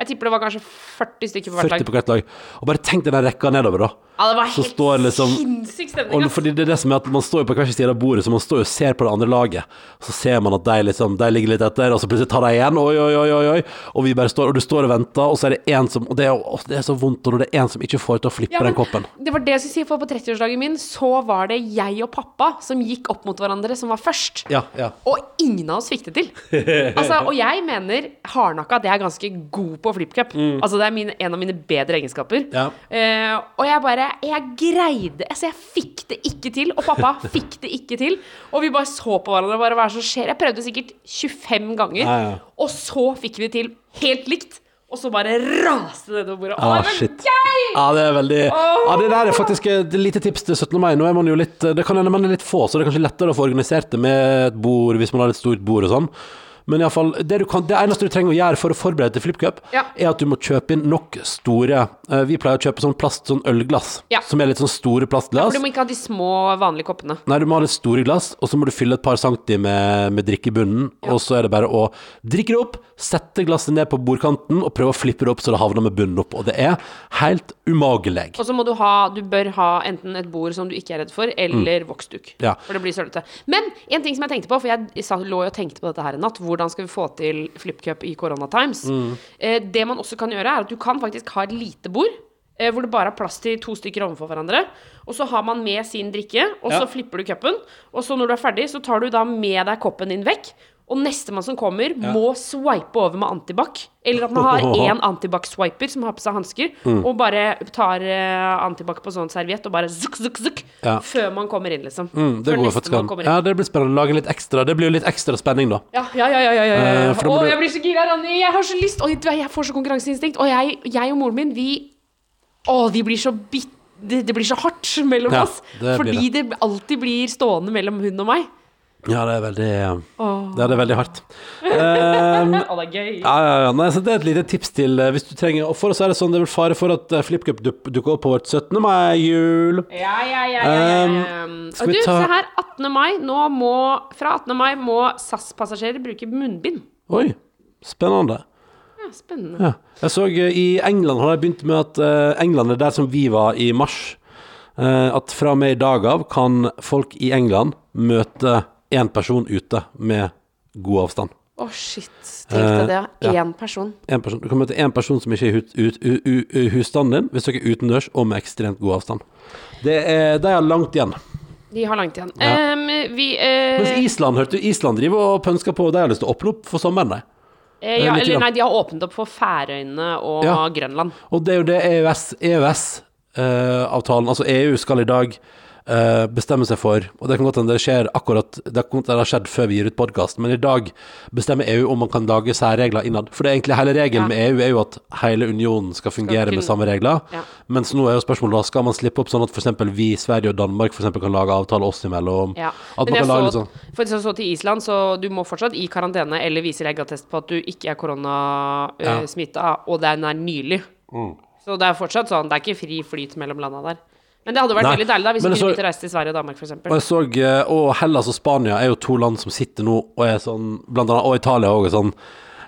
Jeg tipper det var kanskje 40 stykker på hvert 40 lag. på hvert lag. Og bare tenk den rekka nedover, da. Ja, det var helt står liksom- sinnssyk stemning. Fordi det er det som er at Man står jo på hver sin side av bordet, så man står jo og ser på det andre laget. Så ser man at de liksom De ligger litt etter, og så plutselig tar de igjen. Oi, oi, oi, oi. Og vi bare står Og du står og venter, og så er det én som Og det er, å, det er så vondt når det er en som ikke får til å flippe Ja, den koppen. Det var det jeg skulle si, for på 30-årsdagen min så var det jeg og pappa som gikk opp mot hverandre, som var først. Ja, ja. Og ingen av oss fikk det til. Altså, og jeg mener hardnakka at jeg er ganske god på flipcup. Altså, det er min, en av mine bedre egenskaper. Ja. Uh, og jeg bare Jeg greide Altså, jeg fikk det ikke til. Og pappa fikk det ikke til. Og vi bare så på hverandre bare hva er det som skjer? Jeg prøvde sikkert 25 ganger, Ja, ja. og så fikk vi det til helt likt. Og så bare raste det nedover bordet. Å, Ah, det var shit. gøy! Ja, det er veldig Ja, det der er faktisk et lite tips til 17. mai. Nå er man jo litt Det kan hende man er litt få, så det er kanskje lettere å få organisert det med et bord hvis man har et stort bord og sånn. Men i alle fall, det, du kan, det eneste du trenger å gjøre for å forberede til FlippCup, Ja. er at du må kjøpe inn nok store uh, Vi pleier å kjøpe sånn plast, sånn ølglass, Ja. som er litt sånn store For plastglass. du må ikke ha de små, vanlige koppene. Nei, du må ha litt store glass, og så må du fylle et par centi med, med drikke i bunnen. Og så er det bare å drikke det opp, sette glasset ned på bordkanten og prøve å flippe det opp så det havner med bunnen opp. Og det er helt umagelig. Og så må du ha Du bør ha enten et bord som du ikke er redd for, eller voksduk. Mm. Ja. For det blir sølvete. Men en ting som jeg tenkte på, for jeg lå jo og tenkte på dette her en natt, hvordan skal vi få til FlippCup i Corona Times? Mm. Eh, det man også kan gjøre, er at du kan faktisk ha et lite bord. Eh, hvor det bare er plass til to stykker overfor hverandre. Og så har man med sin drikke, og så Ja. flipper du cupen. Og så når du er ferdig, så tar du da med deg koppen din vekk. Og nestemann som kommer, må swipe over med antibac. Eller at man har én antibac-swiper som har på seg hansker, Mm. og bare tar uh, antibac på sånn serviett og bare zuk, zuk, zuk, Ja. før man kommer inn, liksom. Mm, det Før nestemann an. kommer inn. Ja, det blir spennende. Lage litt ekstra. Det blir jo litt ekstra spenning, da. Ja, ja, ja, ja, ja, ja, ja. Eh, Å, du- jeg blir så gira, Ronny! Jeg har så lyst! Oi, jeg får så konkurranseinstinkt. Og jeg, jeg og moren min, vi Å, vi blir så bitte Det, det blir så hardt mellom Ja, oss. det Fordi det. alltid blir stående mellom hun og meg. Ja, det er veldig oh. Det er det veldig hardt. Um, det er gøy. ja, ja, ja. Nei, så det er et lite tips til eh, hvis du trenger Og for oss er det sånn det er vel fare for at eh, FlippCup dukker opp på vårt 17. mai-jul. Ja, ja, ja, ja, ja. Um, skal Og vi du, ta- se her. 18. mai. Nå må Fra 18. mai må SAS-passasjerer bruke munnbind. Oi, spennende. Ja, spennende. Ja. Jeg så eh, i England har de begynt med at uh, England er der som vi var i mars. Uh, at fra og med i dag av kan folk i England møte én person ute med god avstand. Å, shit. Tenk deg det. Eh, ja. Én person. En person, du kan møte én person som ikke er i hus, ut, u, u, u, husstanden din, hvis dere er utendørs og med ekstremt god avstand. Det er, de har langt igjen. De har langt igjen. Ja. Um, vi uh... Mens Island, hørte du, Island driver og pønsker på, de har lyst til å åpne opp for sommeren, de. eh, ja, eller nei, de har åpnet opp for Færøyene og Ja. Grønland. Og det er jo det E EØS, EØS-avtalen, altså EU skal i dag eh, bestemmer seg for, og det kan godt hende det skjer akkurat, det har skjedd før vi gir ut podkasten, men i dag bestemmer EU om man kan lage særregler innad. For det er egentlig hele regelen Ja. med EU er jo at hele unionen skal fungere kunne- med samme regler. Ja. Mens nå er jo spørsmålet da, skal man slippe opp sånn at f.eks. vi, Sverige og Danmark for kan lage avtale oss imellom? Ja. At man kan lage litt sånn for jeg så til Island, så du må fortsatt i karantene eller vise legeattest på at du ikke er Ja. Mm. og den er nylig. Så det er fortsatt sånn, det er ikke fri flyt mellom landa der. Men det hadde vært Nei, veldig deilig da, hvis du kunne begynt å reise til Sverige og Danmark, f.eks. Og jeg så, eh, og Hellas og Spania er jo to land som sitter nå og er sånn, blant annet, og Italia òg, er sånn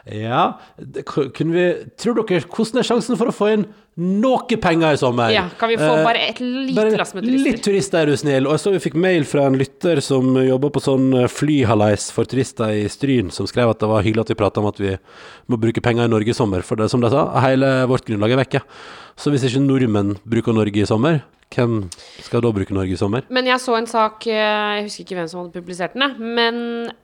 Ja, det, kunne vi Tror dere Hvordan er sjansen for å få inn noe penger i sommer? Ja, kan vi få Eh, bare et lite lass med turister? Litt turister, er du snill. Og jeg så vi fikk mail fra en lytter som jobber på sånn flyhalais for turister i Stryn, som skrev at det var hyggelig at vi prata om at vi må bruke penger i Norge i sommer. For det, som de sa, hele vårt grunnlag er vekke. Så hvis ikke nordmenn bruker Norge i sommer, hvem skal da bruke Norge i sommer? Men jeg så en sak, eh, jeg husker ikke hvem som hadde publisert den, men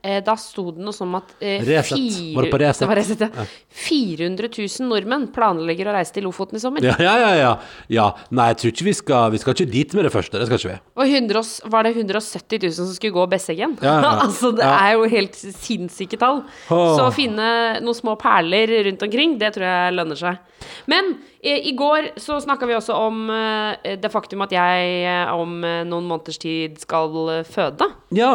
eh, da sto det noe som at eh, fire- Var det på Resett? Det var Resett, ja. 400 000 nordmenn planlegger å reise til Lofoten i sommer. Ja, ja, ja, ja. ja. Nei, jeg tror ikke vi skal Vi skal ikke dit med det første. Det skal ikke vi. Og 100, var det 170 000 som skulle gå Besseggen? Ja, ja, altså, det er jo helt sinnssyke tall. Oh. Så å finne noen små perler rundt omkring, det tror jeg lønner seg. Men i går så snakka vi også om eh, det faktum at jeg eh, om eh, noen måneders tid skal eh, føde. Ja.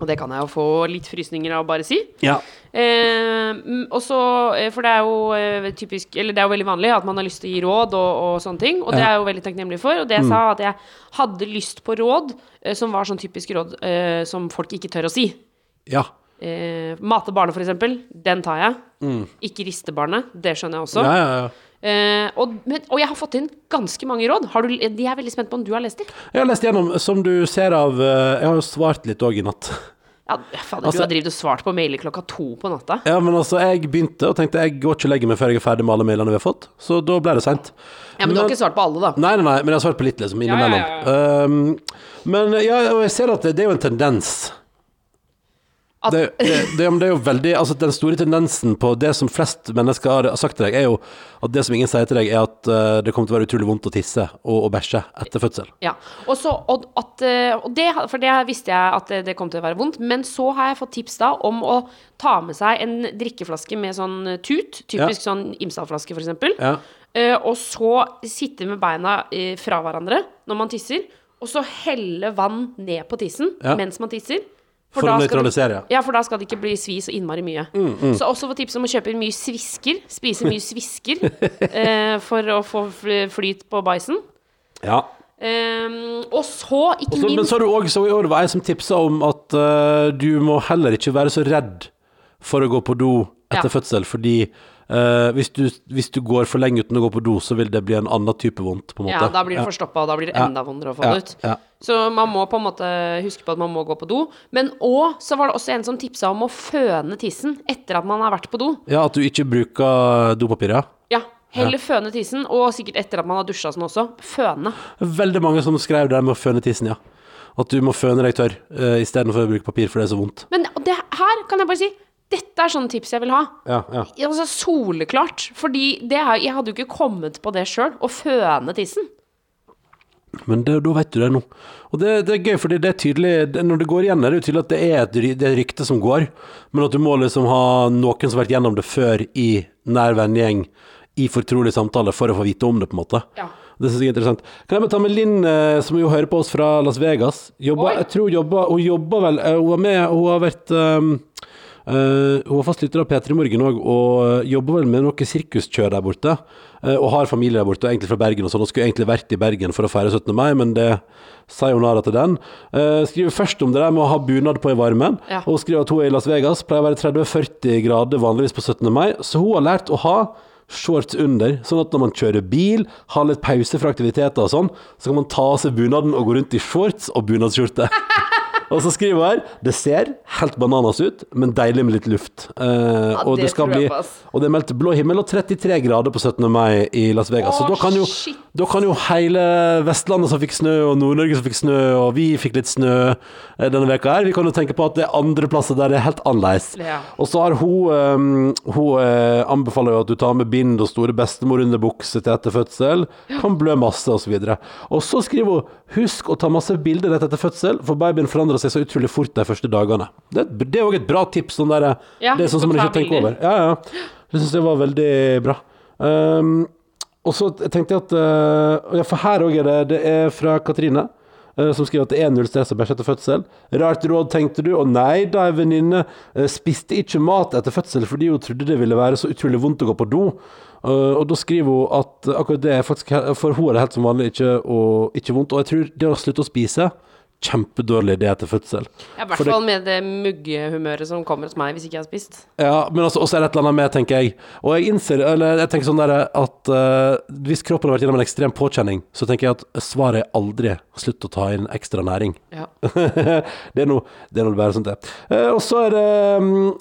Og det kan jeg jo få litt frysninger av å bare si. Ja. Eh, mm, og så, eh, for det er jo eh, typisk Eller det er jo veldig vanlig at man har lyst til å gi råd og, og sånne ting. Og det er jeg jo veldig takknemlig for. Og det jeg sa, at jeg hadde lyst på råd eh, som var sånn typisk råd eh, som folk ikke tør å si. Ja. Eh, mate barnet, for eksempel. Den tar jeg. Ikke riste barnet. Det skjønner jeg også. Mm. Ja, ja, ja. Eh, og, men, og jeg har fått inn ganske mange råd. Har du, de er veldig spent på om du har lest dem. Jeg har lest gjennom, som du ser av eh, Jeg har jo svart litt òg i natt. Ja, fader, Altså- du har drevet og svart på mailer klokka to på natta. Ja, men altså, jeg begynte og tenkte jeg går ikke og legger meg før jeg er ferdig med alle mailene vi har fått. Så da ble det seint. Ja, Men du har ikke svart på alle, da. Nei, nei, nei, men jeg har svart på litt, liksom, Ja, ja, innimellom. ja, Um, men ja, og jeg ser at det, det er jo en tendens. At, Det, det, det, det er jo veldig Altså, den store tendensen på det som flest mennesker har sagt til deg, er jo at det som ingen sier til deg, er at uh, det kommer til å være utrolig vondt å tisse og, og bæsje etter fødsel. Ja, og, så, og, at, eh, og det, for det visste jeg at det, kom til å være vondt, men så har jeg fått tips da om å ta med seg en drikkeflaske med sånn tut, typisk sånn Imsdal-flaske eksempel, Ja. uh, og så sitte med beina uh, fra hverandre når man tisser, og så helle vann ned på tissen Ja. mens man tisser. For da å det- nøytralisere, ja. Ja, for da skal det ikke bli svi så innmari mye. Så også få tips om å kjøpe mye svisker, spise mye svisker, eh, for å få flyt på bæsjen. ja. Um, og så, ikke minst men så har du òg så i år var jeg som tipsa om at uh, du må heller ikke være så redd for å gå på do etter Ja. fødsel, fordi eh, hvis, du, hvis du går for lenge uten å gå på do, så vil det bli en annen type vondt, på en måte. Ja, da blir det forstoppa, og da blir det Ja. enda vondere å få Ja, det ut. ja. Så man må på en måte huske på at man må gå på do. Men òg så var det også en som tipsa om å føne tissen etter at man har vært på do. Ja, at du ikke bruker dopapir, ja. Ja, heller føne tissen, og sikkert etter at man har dusja sånn også. Føne. Veldig mange som skrev det med å føne tissen, ja. At du må føne deg tørr uh, istedenfor å bruke papir, for det er så vondt. Men det her kan jeg bare si, dette er sånne tips jeg vil ha. Ja, ja. Altså Soleklart. Fordi det er, jeg hadde jo ikke kommet på det sjøl, å føne tissen. Men det, da vet du det nå. Og det, det er gøy, fordi det er tydelig det, Når det går igjen, er det jo tydelig at det er et, det er rykte som går, men at du må liksom ha noen som har vært gjennom det før i nær vennegjeng, i fortrolig samtale, for å få vite om det, på en måte. Ja. Det synes jeg er interessant. Kan jeg bare ta med Linn, eh, som jo hører på oss fra Las Vegas. Jobba, jeg tror jobba Hun jobber vel eh, Hun var med, hun har vært um, eh, Hun var fastlytter av P3 Morgen òg, og eh, jobber vel med noe sirkuskjør der borte. Uh, og har familie der borte, egentlig fra Bergen og sånn. Og skulle egentlig vært i Bergen for å feire 17. mai, men det sayonara til den. Uh, skriver først om det der med å ha bunad på i varmen, Ja. og skriver at hun er i Las Vegas. Pleier å være 30-40 grader vanligvis på 17. mai, så hun har lært å ha shorts under, sånn at når man kjører bil, har litt pause fra aktiviteter og sånn, så kan man ta av seg bunaden og gå rundt i shorts og bunadsskjorte. Og så skriver hun her Det ser helt bananas ut, men deilig med litt luft. Eh, og, det det bli, og det er meldt blå himmel og 33 grader på 17. mai i Las Vegas. så Å, da kan, jo, da kan jo hele Vestlandet som fikk snø, og Nord-Norge som fikk snø, og vi fikk litt snø eh, denne veka her, vi kan jo tenke på at det er andre plasser der det er helt annerledes. Ja. Og så har hun um, Hun eh, anbefaler jo at du tar med bind og store bestemorunderbukse til etter fødsel. Kan blø masse. Og, så videre. og så skriver hun husk å ta masse bilder rett etter fødsel, for babyen forandrer seg så utrolig fort de første dagene. Det, det er òg et bra tips. Sånn der, Ja, det er sånn som man ikke tenker over. Ja, ja. Det syns jeg var veldig bra. Um, og så tenkte jeg at uh, ja, For her òg er det Det er fra Katrine. uh, som skriver at det er null stress å bæsje etter fødsel. Rart råd, tenkte du. Og nei da, ei venninne uh, spiste ikke mat etter fødsel fordi hun trodde det ville være så utrolig vondt å gå på do. Uh, og da skriver hun at akkurat det er faktisk For hun er det helt som vanlig ikke, og, ikke vondt. Og jeg tror det å slutte å spise Kjempedårlig idé etter fødsel. Ja, I hvert fall med det muggehumøret som kommer hos meg hvis ikke jeg har spist. Ja, men altså, også er det et eller annet med, tenker jeg. Og jeg innser, eller jeg tenker sånn der at uh, hvis kroppen har vært gjennom en ekstrem påkjenning, så tenker jeg at svaret er aldri slutt å ta inn ekstra næring. Ja. det er noe det er noe bare sånt det. Uh, og så er det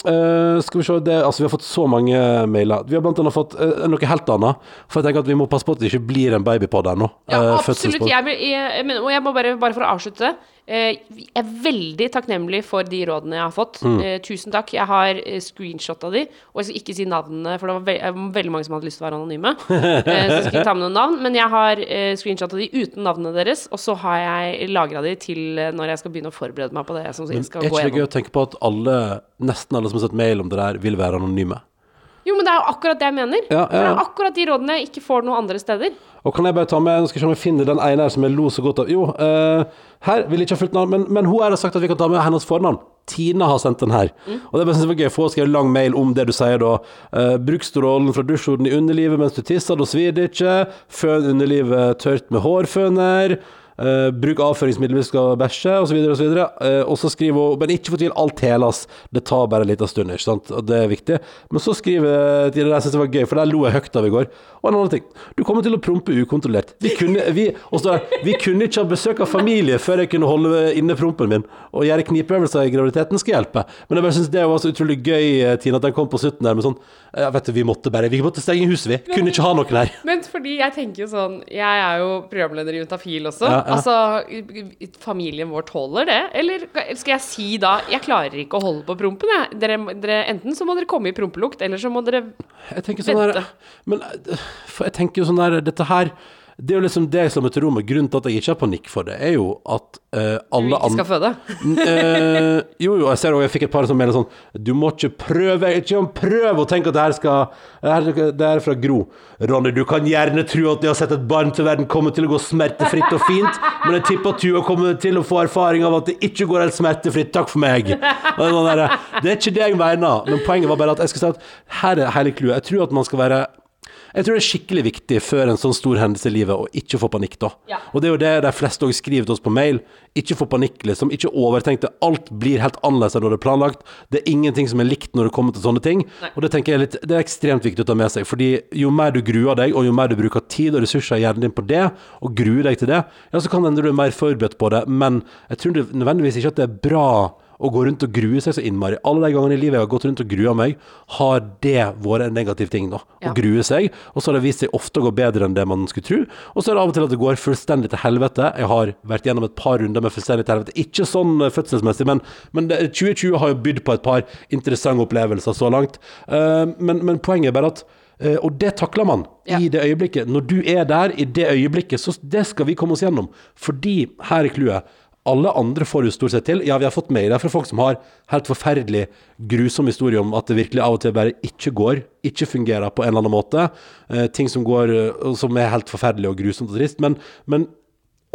eh, Skal vi se det, Altså, vi har fått så mange mailer. Vi har blant annet fått noe helt annet. For jeg tenker at vi må passe på at det ikke blir en babypod ennå. Ja, absolutt. Jeg, Jeg, jeg, og jeg må bare, bare for å avslutte Jeg er veldig takknemlig for de rådene jeg har fått. Mm. Eh, tusen takk. Jeg har uh, screenshot av de, og jeg skal ikke si navnene, for det var ve eh, veldig mange som hadde lyst til å være anonyme. Eh, så jeg skal ikke ta med noen navn, men jeg har screenshot av de uten navnene deres, og så har jeg lagra de til eh, når jeg skal begynne å forberede meg på det som Men er ikke det gøy å tenke på at alle, nesten alle som har sett mail om det der, vil være anonyme? Jo, men det er jo akkurat det jeg mener. Ja, ja, For det er akkurat de rådene jeg ikke får noen andre steder. Og kan jeg bare ta med, nå skal jeg se om jeg finner den ene her som jeg lo så godt av. Jo, uh, her vil jeg ikke ha fullt navn, men, men hun har sagt at vi kan ta med hennes fornavn. Tina har sendt den her. Og det synes jeg var gøy, for hun har skrevet lang mail om det du sier da. Uh, Bruksstrålen fra dusjorden i underlivet mens du tisser, da svir det ikke. Føn underlivet tørt med hårføner. Eh, bruk avføringsmiddel hvis du skal bæsje, osv. Videre. Eh, og så skriver hun Men ikke fortvil, alt heles. Det tar bare en liten stund, ikke sant. Og det er viktig. Men så skriver Tina, det jeg synes det var gøy, for der lo jeg høyt av i går. Og en annen ting. Du kommer til å prompe ukontrollert. Vi kunne, vi, det, vi kunne ikke ha besøk av familie før jeg kunne holde inne prompen min. Og gjøre knipeøvelser i graviditeten skal hjelpe. Men jeg bare synes det var så utrolig gøy, eh, Tina, at den kom på slutten der med sånn Ja, vet du, vi måtte bare Vi måtte stenge huset, vi. Kunne ikke ha noen her. Men fordi jeg tenker jo sånn Jeg er jo programleder i Juntafil også. Ja. Altså, familien vår tåler det? Eller skal jeg si da Jeg klarer ikke å holde på prompen, jeg. Dere, dere, enten så må dere komme i prompelukt, eller så må dere Jeg sånn der, men eh, jeg tenker jo sånn der Dette her Det er jo liksom det jeg slår meg til ro med. Grunnen til at jeg ikke har panikk for det, er jo at uh, alle ikke skal føde. uh, jo, jo, jeg ser også, jeg fikk et par som mener sånn Du må ikke prøve Ikke om prøv å tenke at det her skal Det her, det her er fra Gro. Ronny, du kan gjerne tro at det å sette et barn til verden kommer til å gå smertefritt og fint, men jeg tipper at du har kommet til å få erfaring av at det ikke går helt smertefritt. Takk for meg. Sånn det er ikke det jeg mener, men poenget var bare at jeg skal si at her er hele clouet. Jeg tror at man skal være jeg tror det er skikkelig viktig før en sånn stor hendelse i livet å ikke få panikk, da. Ja. Og det er jo det de fleste òg skriver til oss på mail. Ikke få panikk, liksom. Ikke overtenk det. Alt blir helt annerledes enn det er planlagt. Det er ingenting som er likt når det kommer til sånne ting. Og det tenker jeg er litt, det er ekstremt viktig å ta med seg. Fordi jo mer du gruer deg, og jo mer du bruker tid og ressurser i hjernen din på det, og gruer deg til det, ja, så kan det hende du er mer forberedt på det. Men jeg tror nødvendigvis ikke at det er bra å gå rundt og grue seg så innmari. Alle de gangene i livet jeg har gått rundt og grua meg, har det vært en negativ ting, da. Å Ja. grue seg. Og så har det vist seg ofte å gå bedre enn det man skulle tro. Og så er det av og til at det går fullstendig til helvete. Jeg har vært gjennom et par runder med fullstendig til helvete. Ikke sånn eh, fødselsmessig, men, men det, 2020 har jo bydd på et par interessante opplevelser så langt. Uh, men, men poenget er bare at Uh, og det takler man Ja. i det øyeblikket. Når du er der i det øyeblikket, så det skal vi komme oss gjennom. Fordi, her er clouet, alle andre får jo stort sett til. Ja, vi har fått mailer fra folk som har helt forferdelig grusom historie om at det virkelig av og til bare ikke går, ikke fungerer på en eller annen måte. Eh, ting som går, eh, som er helt forferdelig og grusomt og trist. Men, men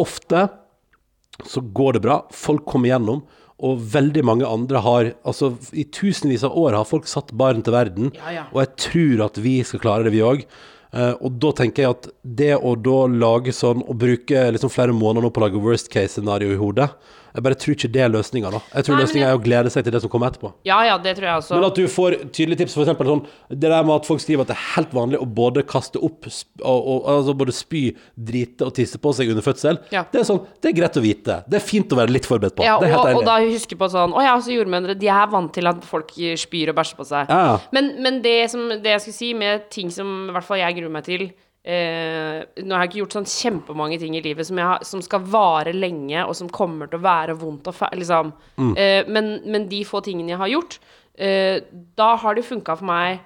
ofte så går det bra. Folk kommer gjennom. Og veldig mange andre har Altså, i tusenvis av år har folk satt barn til verden. Ja, ja. Og jeg tror at vi skal klare det, vi òg. Og da tenker jeg at det å da lage sånn, og bruke liksom flere måneder nå på å lage worst case-scenario i hodet, Jeg bare tror ikke det er løsninga, da. Jeg tror løsninga er å glede seg til det som kommer etterpå. Ja, ja, det tror jeg også. Men at du får tydelige tips, eksempel sånn Det der med at folk skriver at det er helt vanlig å både kaste opp og, og, altså både spy, drite og tisse på seg under fødsel. Ja. Det er sånn, det er greit å vite. Det er fint å være litt forberedt på. Ja, det er og, helt og enig. da huske på sånn Å ja, så jordmødre, de er vant til at folk spyr og bæsjer på seg. Ja, ja. Men, men det, som, det jeg skulle si med ting som i hvert fall jeg gruer meg til eh, Nå har jeg ikke gjort sånn kjempemange ting i livet som, har, som skal vare lenge, og som kommer til å være vondt og fælt, Liksom. Mm. Eh, men, men de få tingene jeg har gjort, eh, da har det funka for meg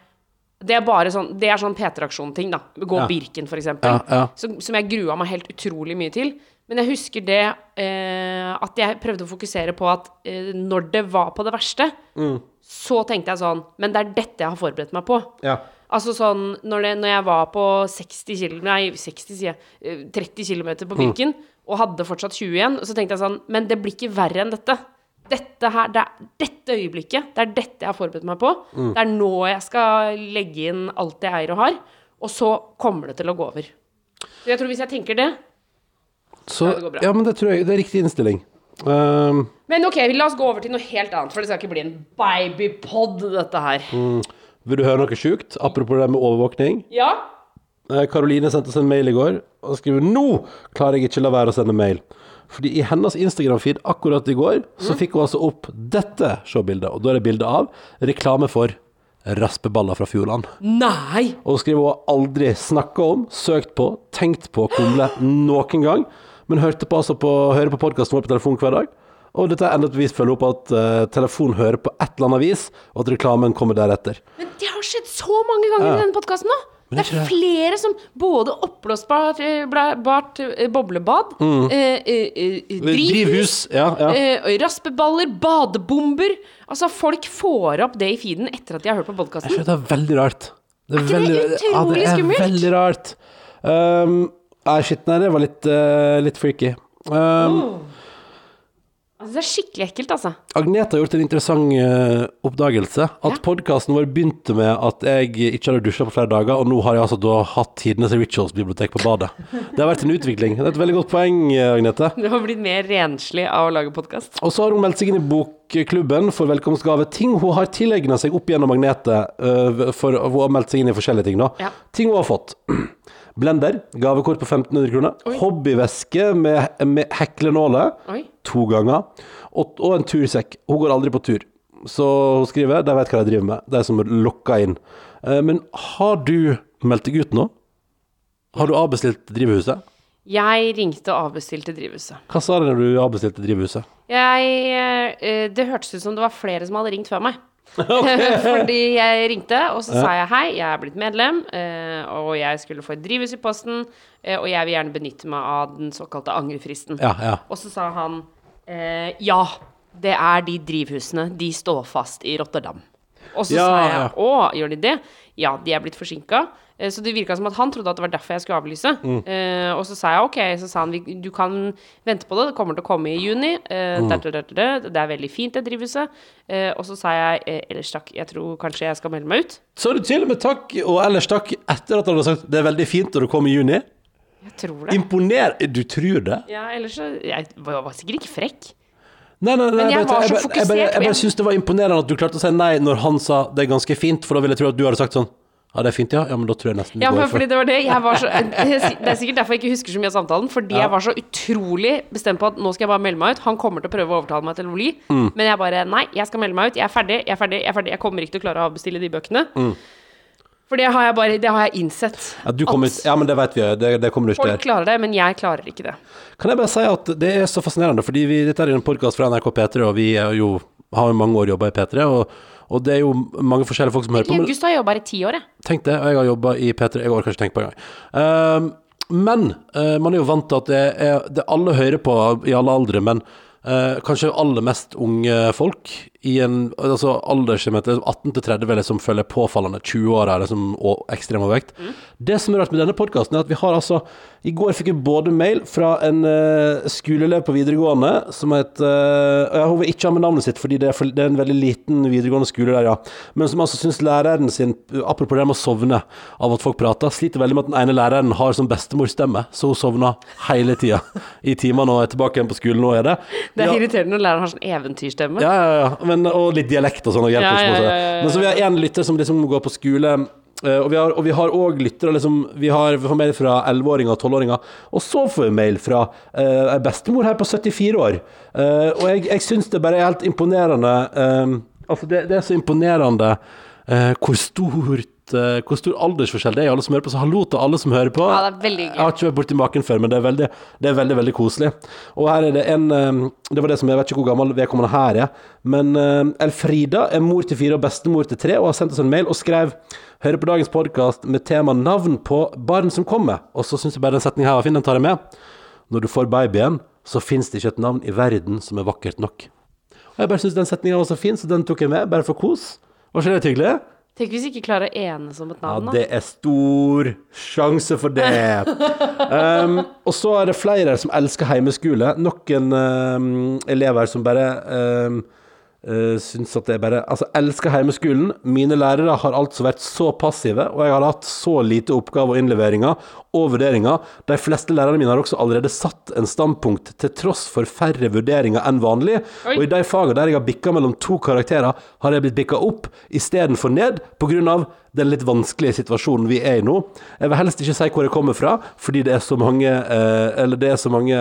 det er bare sånn Det er sånn P3-aksjon-ting, da. Gå Ja. Birken, for eksempel. Ja, ja. Som, som jeg grua meg helt utrolig mye til. Men jeg husker det eh, at jeg prøvde å fokusere på at eh, når det var på det verste, Mm. så tenkte jeg sånn Men det er dette jeg har forberedt meg på. Ja. Altså sånn Når, det, når jeg var på 60 km Nei, 60 sier jeg. eh, 30 km Mm. på Birken, og hadde fortsatt 20 igjen, så tenkte jeg sånn Men det blir ikke verre enn dette. Dette her, det er dette øyeblikket. Det er dette jeg har forberedt meg på. Mm. Det er nå jeg skal legge inn alt jeg eier og har. Og så kommer det til å gå over. Så jeg tror hvis jeg tenker det Så, Ja, det går bra. ja, men det tror jeg det er riktig innstilling. Um, Men ok, la oss gå over til noe helt annet, for det skal ikke bli en babypod, dette her. Vil du høre noe sjukt? Apropos det med overvåkning. Ja? Eh, Karoline sendte oss en mail i går og skriver Nå klarer jeg ikke la være å sende mail. Fordi i hennes Instagram-feed akkurat i går, så fikk hun altså opp dette se-bildet. Og da er det bilde av reklame for raspeballer fra Fjordland. Nei! Og hun skriver hun har aldri snakka om, søkt på, tenkt på kumle noen gang. Men hørte på, altså på, hører på podkasten vår på telefon hver dag. Og dette er bevis følger opp at uh, telefonen hører på et eller annet vis, og at reklamen kommer deretter. Men det har skjedd så mange ganger Ja. i denne podkasten nå. Det Det det er er flere som både oppblåsbart eh, bart, eh, boblebad, mm. eh, eh, drivhus, Ja, ja. eh, raspeballer, badebomber Altså, folk får opp det i feeden etter at de har hørt på podkasten. det er veldig rart. Det er, ikke det veldig, utrolig ja, det er skummelt? veldig rart. Um, nei, det var litt, uh, litt freaky. Um, Altså, det er skikkelig ekkelt, altså. Agnete har gjort en interessant eh, oppdagelse. At Ja. podkasten vår begynte med at jeg ikke hadde dusja på flere dager, og nå har jeg altså da hatt tidenes Rituals-bibliotek på badet. Det har vært en utvikling. Det er et veldig godt poeng, eh, Agnete. Du har blitt mer renslig av å lage podkast. Og så har hun meldt seg inn i Bokklubben for velkomstgave. Ting hun har tilegna seg opp gjennom Agnete, uh, for hun har meldt seg inn i forskjellige ting, da. Ja. Ting hun har fått. Blender, gavekort på 1500 kroner. Hobbyveske med, med heklenåler Oi. to ganger. Og, og en tursekk. Hun går aldri på tur. Så hun skriver de vet hva de driver med, de som lokker inn. Eh, Men har du meldt deg ut nå? Har du avbestilt drivhuset? Jeg ringte og avbestilte drivhuset. Hva sa de når du avbestilte drivhuset? Jeg eh, Det hørtes ut som det var flere som hadde ringt før meg. Fordi jeg ringte, og så sa jeg hei, jeg er blitt medlem, eh, og jeg skulle få et drivhus i posten, eh, og jeg vil gjerne benytte meg av den såkalte angrefristen. Ja, ja. Og så sa han eh, ja, det er de drivhusene, de står fast i Rotterdam. Og så Ja, sa jeg ja. å, gjør de det? Ja, de er blitt forsinka. Eh, Så det virka som at han trodde at det var derfor jeg skulle avlyse. Mm. Uh, og så sa jeg ok, så sa han du kan vente på det, det kommer til å komme i juni. Uh, Mm. Det er veldig fint, det drivhuset. Uh, og så sa jeg ellers takk, jeg tror kanskje jeg skal melde meg ut. Så du til og med takk og ellers takk etter at han hadde sagt det er veldig fint når det kommer i juni? Jeg tror det. Imponer... Du tror det? Ja, ellers så Jeg var, var sikkert ikke frekk. Nei, nei, nei, Men jeg var så fokusert. jeg bare, jeg bare syns det var imponerende at du klarte å si nei når han sa det er ganske fint, for da ville jeg tro at du hadde sagt sånn Ja, det er fint, ja. Ja, men da tror jeg nesten Ja, går for fordi det var det. Jeg var så, det er sikkert derfor jeg ikke husker så mye av samtalen. Fordi jeg var så utrolig bestemt på at nå skal jeg bare melde meg ut. Han kommer til å prøve å overtale meg til å bli. Mm. Men jeg bare Nei, jeg skal melde meg ut. Jeg er ferdig. Jeg er ferdig. Jeg er ferdig. Jeg kommer ikke til å klare å avbestille de bøkene. Mm. For det har jeg bare Det har jeg innsett. ja, du kommer, at ja, men det vet vi, det, det kommer du ikke folk til. klarer det, men jeg klarer ikke det. Kan jeg bare si at det er så fascinerende, fordi vi, dette er en podkast fra NRK P3, og vi jo, har jo mange år jobba i P3, og, og det er jo mange forskjellige folk som hører på. Men jobba her i ti år, jeg. tenk det, og jeg har jobba i P3, jeg orker ikke tenke på engang. Um, men uh, man er jo vant til at det er det alle hører på i alle aldre, men uh, kanskje aller mest unge folk i en altså aldersmeter 18 til 30 er liksom føler jeg påfallende 20 år er liksom og ekstrem overvekt. Det som er rart med denne podkasten, er at vi har altså I går fikk vi både mail fra en uh, skoleelev på videregående som het uh, Jeg vil ikke har med navnet sitt, fordi det er, for, det er en veldig liten videregående skole der, ja. Men som altså syns læreren sin, apropos det med å sovne av at folk prater, sliter veldig med at den ene læreren har sånn bestemorstemme, så hun sovner hele tida i timene og er tilbake igjen på skolen nå, er det. Det er Ja. irriterende når læreren har sånn eventyrstemme. Ja, ja, ja. Men, og litt dialekt og sånn. Og Ja, ja, Men så vi har én lytter som liksom går på skole. eh, Og vi har, og vi har også lyttere liksom, vi, har, vi får mail fra 11-åringer og 12-åringer. Og så får vi mail fra uh, bestemor her på 74 år. Uh, og jeg, jeg syns det bare er helt imponerende uh, Altså, det, det er så imponerende eh, hvor stort eh, hvor stor aldersforskjell det er i alle som hører på. Så hallo til alle som hører på. Ja, det er veldig Jeg har ikke vært borti maken før, men det er veldig, det er veldig, veldig koselig. Og her er det en eh, Det var det som jeg vet ikke hvor gammel vedkommende her er, men eh, Elfrida er mor til fire og bestemor til tre, og har sendt oss en mail og skrev Hører på dagens podkast med tema 'Navn på barn som kommer'. Og så syns jeg bare den setningen her var fin, den tar jeg med. Når du får babyen, så fins det ikke et navn i verden som er vakkert nok. Og jeg bare syns den setninga var så fin, så den tok jeg med, bare for kos. Var ikke det hyggelig? Tenk hvis vi ikke klarer å enes om et navn, da. Ja, det er stor sjanse for det. um, og så er det flere som elsker heimeskole. Noen um, elever som bare um, uh, syns at det er bare Altså, elsker heimeskolen. Mine lærere har altså vært så passive, og jeg har hatt så lite oppgave og innleveringer og vurderinger. De fleste lærerne mine har også allerede satt en standpunkt til tross for færre vurderinger enn vanlig. Oi. Og i de fagene der jeg har bikka mellom to karakterer, har jeg blitt bikka opp istedenfor ned pga. den litt vanskelige situasjonen vi er i nå. Jeg vil helst ikke si hvor jeg kommer fra, fordi det er så mange uh, Eller det er så mange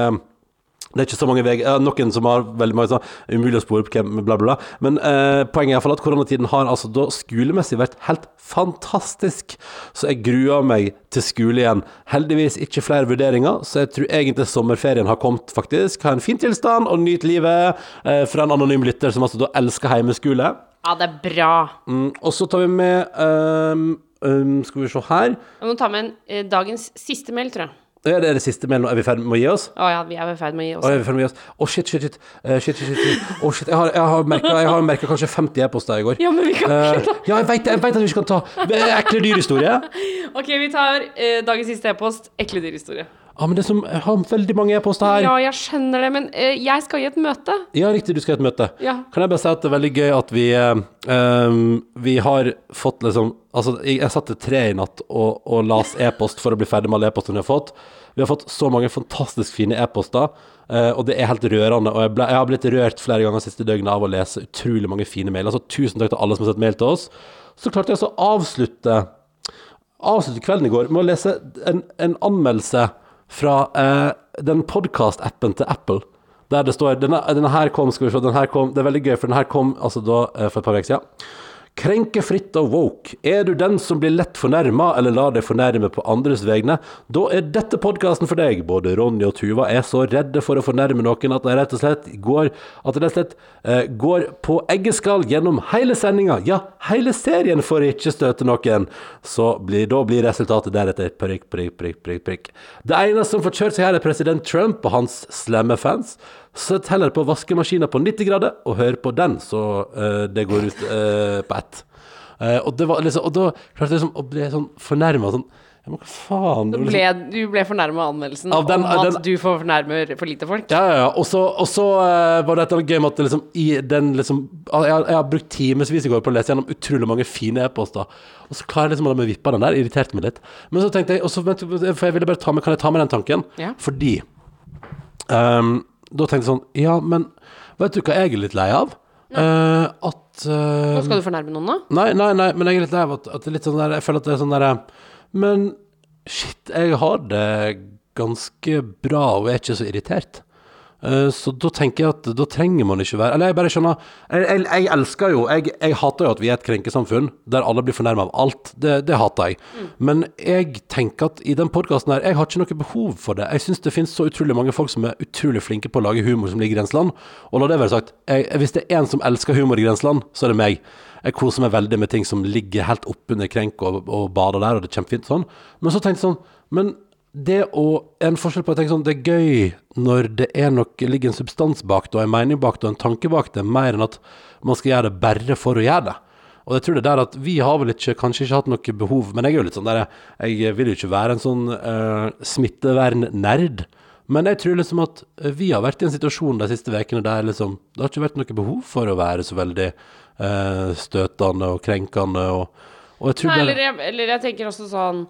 det er ikke så mange veier. Noen som har veldig mange sånn umulig å spore opp hvem, bla, bla, bla. Men eh, poenget er i hvert fall at koronatiden har altså da skolemessig vært helt fantastisk. Så jeg gruer meg til skole igjen. Heldigvis ikke flere vurderinger, så jeg tror egentlig sommerferien har kommet, faktisk. Ha en fin tilstand og nyt livet. Eh, fra en anonym lytter som altså da elsker heimeskole. Ja, det er bra. Mm, og så tar vi med ehm, um, Skal vi se her. Jeg må ta med en, eh, dagens siste mail, tror jeg. Ja, det er det siste mailen. Er vi ferdig med å gi oss? Å ja, vi er i ferd med å gi oss. Å, er vi ferdig med å gi oss? Å, shit, shit, shit. Uh, shit, shit, shit, shit. Oh, shit. Jeg har, jeg har merka jeg har merket kanskje 50 e-poster i går. Ja, men vi kan Eh, ikke ta ja, jeg vet, at vi ikke kan ta ekle dyrhistorie. Ok, vi tar uh, dagens siste e-post. Ekle dyrhistorie. Ja, men det som Jeg har veldig mange e-poster her. Ja, jeg skjønner det, men eh, jeg skal i et møte. Ja, riktig, du skal i et møte. Ja. Kan jeg bare si at det er veldig gøy at vi eh, ehm, Vi har fått liksom Altså, jeg, jeg satt til tre i natt og, og las e-post for å bli ferdig med alle e-postene vi har fått. Vi har fått så mange fantastisk fine e-poster, eh, og det er helt rørende. Og jeg, ble, jeg har blitt rørt flere ganger siste døgnet av å lese utrolig mange fine mail. Altså tusen takk til alle som har sett mail til oss. Så klarte jeg altså å avslutte avslutte kvelden i går med å lese en, en anmeldelse fra eh, den podkast-appen til Apple. Der det står denne, denne her kom, skal vi se, denne her kom, Det er veldig gøy, for denne her kom altså da eh, for et par uker siden. Krenkefritt og woke. Er du den som blir lett fornærma eller lar deg fornærme på andres vegne, da er dette podkasten for deg. Både Ronny og Tuva er så redde for å fornærme noen at de rett og slett går rett og slett eh, går på eggeskall gjennom hele sendinga. Ja, hele serien for å ikke støte noen. Så blir, da blir resultatet deretter prikk, prikk, prikk, prikk, prikk. Det eneste som får kjørt seg her, er president Trump og hans slemme fans. Sett heller på vaskemaskina på 90 grader og hør på den, så uh, det går ut uh, på ett. Uh, og, det var liksom, og da klarte jeg liksom å bli sånn fornærma sånn ja, Men hva faen? Du liksom- Ble, du ble fornærma av anmeldelsen Av den- om at den- du får fornærmer for lite folk? Ja, ja, ja. Og så, eh, var det et eller annet gøy med at liksom, i den liksom jeg, jeg har brukt timevis i går på å lese gjennom utrolig mange fine e-poster. Og så klarer jeg liksom å la meg vippe den der. Irriterte meg litt. Men så tenkte jeg og så, For jeg ville bare ta med Kan jeg ta med den tanken? Ja. Fordi ehm, Da tenkte jeg sånn Ja, men vet du hva jeg er litt lei av? Eh, at eh, Nå skal du fornærme noen da? Nei, nei, nei, men jeg er litt lei av at, at det er litt sånn der Jeg føler at det er sånn derre Men shit, jeg har det ganske bra og er ikke så irritert. Eh, så da tenker jeg at da trenger man ikke være Eller jeg bare skjønner Jeg, jeg, jeg elsker jo jeg, jeg hater jo at vi er et krenkesamfunn der alle blir fornærma av alt. Det, det hater jeg. Men jeg tenker at i den podkasten her Jeg har ikke noe behov for det. Jeg syns det finnes så utrolig mange folk som er utrolig flinke på å lage humor som ligger i grenseland. Og la det være sagt, hvis det er en som elsker humor i grenseland, så er det meg. Jeg koser meg veldig med ting som ligger helt oppunder krenk og, og bader der, og det er kjempefint sånn. Men så tenkte jeg sånn Men det å En forskjell på å tenke sånn Det er gøy når det er nok, ligger en substans bak det, og en mening bak det, og en tanke bak det, mer enn at man skal gjøre det bare for å gjøre det. Og jeg tror det der at vi har vel ikke, kanskje ikke hatt noe behov, men jeg er jo litt sånn der Jeg vil jo ikke være en sånn uh, smittevernnerd. Men jeg tror liksom at vi har vært i en situasjon de siste ukene der liksom Det har ikke vært noe behov for å være så veldig uh, støtende og krenkende og, og jeg tror Nei, eller, jeg, eller jeg tenker også sånn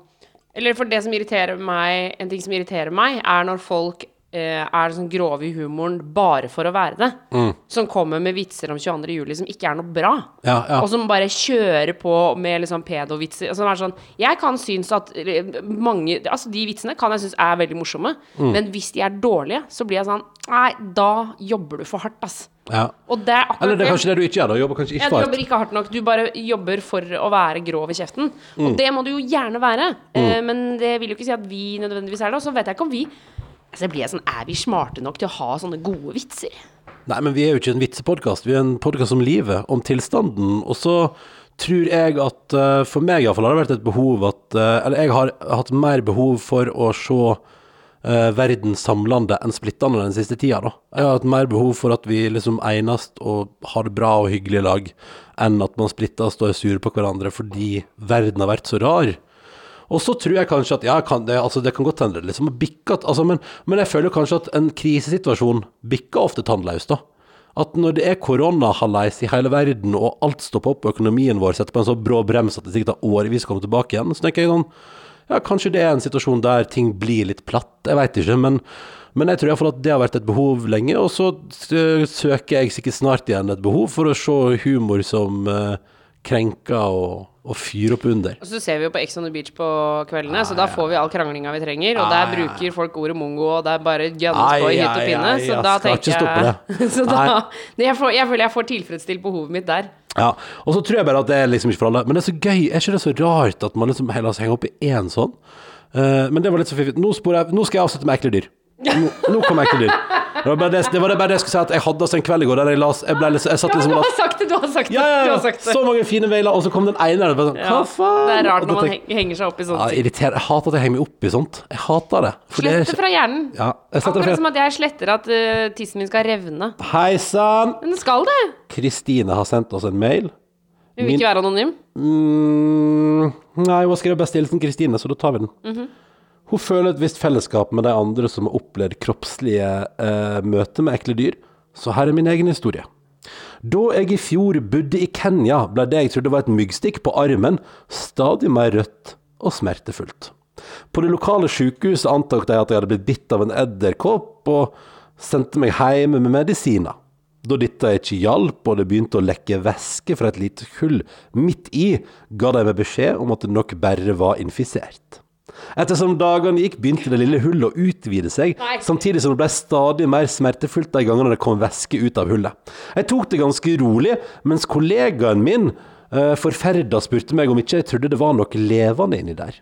Eller for det som irriterer meg En ting som irriterer meg, er når folk eh, er sånn grove i humoren bare for å være det. Mm. Som kommer med vitser om 22. juli som ikke er noe bra. Ja, ja. Og som bare kjører på med liksom pedovitser. og Som er sånn Jeg kan synes at mange Altså, de vitsene kan jeg synes er veldig morsomme, Mm. men hvis de er dårlige, så blir jeg sånn Nei, da jobber du for hardt, ass. Ja. Det er Eller det er kanskje det du ikke gjør, da. Jobber kanskje ja, du for jobber hardt. ikke hardt nok. Du bare jobber for å være grov i kjeften. Og det må du jo gjerne være. Eh, men det vil jo ikke si at vi nødvendigvis er det. Og så vet jeg ikke om vi Altså blir jeg sånn Er vi smarte nok til å ha sånne gode vitser? Nei, men vi er jo ikke en vitsepodkast. Vi er en podkast om livet, om tilstanden. Og så tror jeg at eh, for meg iallfall har det vært et behov at eh, Eller jeg har hatt mer behov for å se eh, verden enn splittende den siste tida, da. Jeg har hatt mer behov for at vi liksom enes og har det bra og hyggelig i lag, enn at man splittes og er sure på hverandre fordi verden har vært så rar. Og så tror jeg kanskje at ja, kan det, altså det kan godt hende det liksom har bikket, altså, men, men jeg føler kanskje at en krisesituasjon bikker ofte tannløs, da. At når det er koronahalleis i hele verden, og alt stopper opp, og økonomien vår setter på en så brå brems at det sikkert tar årevis å komme tilbake igjen, så tenker jeg sånn Ja, kanskje det er en situasjon der ting blir litt platt, jeg veit ikke, men, men jeg tror iallfall at det har vært et behov lenge, og så søker jeg sikkert snart igjen et behov for å se humor som uh, krenker og, og fyr opp under. Og så ser vi jo på Ex on the Beach på kveldene, så da får vi all kranglinga vi trenger. Og der bruker folk ordet mongo, og det er bare gønnes på hytt og pinne. Så da tenker jeg Så da jeg, får, jeg føler jeg får tilfredsstilt behovet mitt der. Ja, og så tror jeg bare at det er liksom ikke for alle. Men det er så gøy, er ikke det så rart at man liksom heller henger opp i én sånn? Uh, men det var litt så fiffig. Nå, nå skal jeg avslutte med ekle dyr. Nå, nå kommer ekle lyd. Det var bare det, det, var det bare det jeg skulle si, at jeg hadde oss en kveld i går der jeg las Jeg, ble jeg satt Ja, liksom du har sagt det! Du har sagt det! ja, ja, ja, har sagt det. så mange fine mailer, og så kom den ene der. Sånn, Hva faen? Det er rart når man tenk- henger seg opp i ja, irriterer. Jeg hater at jeg henger meg opp i sånt. Jeg hater det. Slett det fra hjernen. Ja, Akkurat som at jeg sletter at uh, tissen min skal revne. Hei sann! Men den skal det! Kristine har sendt oss en mail. Hun vil ikke være anonym. Mm, nei, hun har skrevet bestillelsen Kristine, så da tar vi den. Hun føler et visst fellesskap med de andre som har opplevd kroppslige eh, møter med ekle dyr, så her er min egen historie. Da jeg i fjor bodde i Kenya, ble det jeg trodde var et myggstikk på armen, stadig mer rødt og smertefullt. På det lokale sykehuset antok de at jeg hadde blitt bitt av en edderkopp, og sendte meg hjem med medisiner. Da dette ikke hjalp, og det begynte å lekke væske fra et lite hull midt i, ga de meg beskjed om at det nok bare var infisert. Ettersom dagene gikk, begynte det lille hullet å utvide seg, Nei. samtidig som det ble stadig mer smertefullt de gangene det kom væske ut av hullet. Jeg tok det ganske rolig, mens kollegaen min uh, forferda spurte meg om ikke jeg trodde det var noe levende inni der.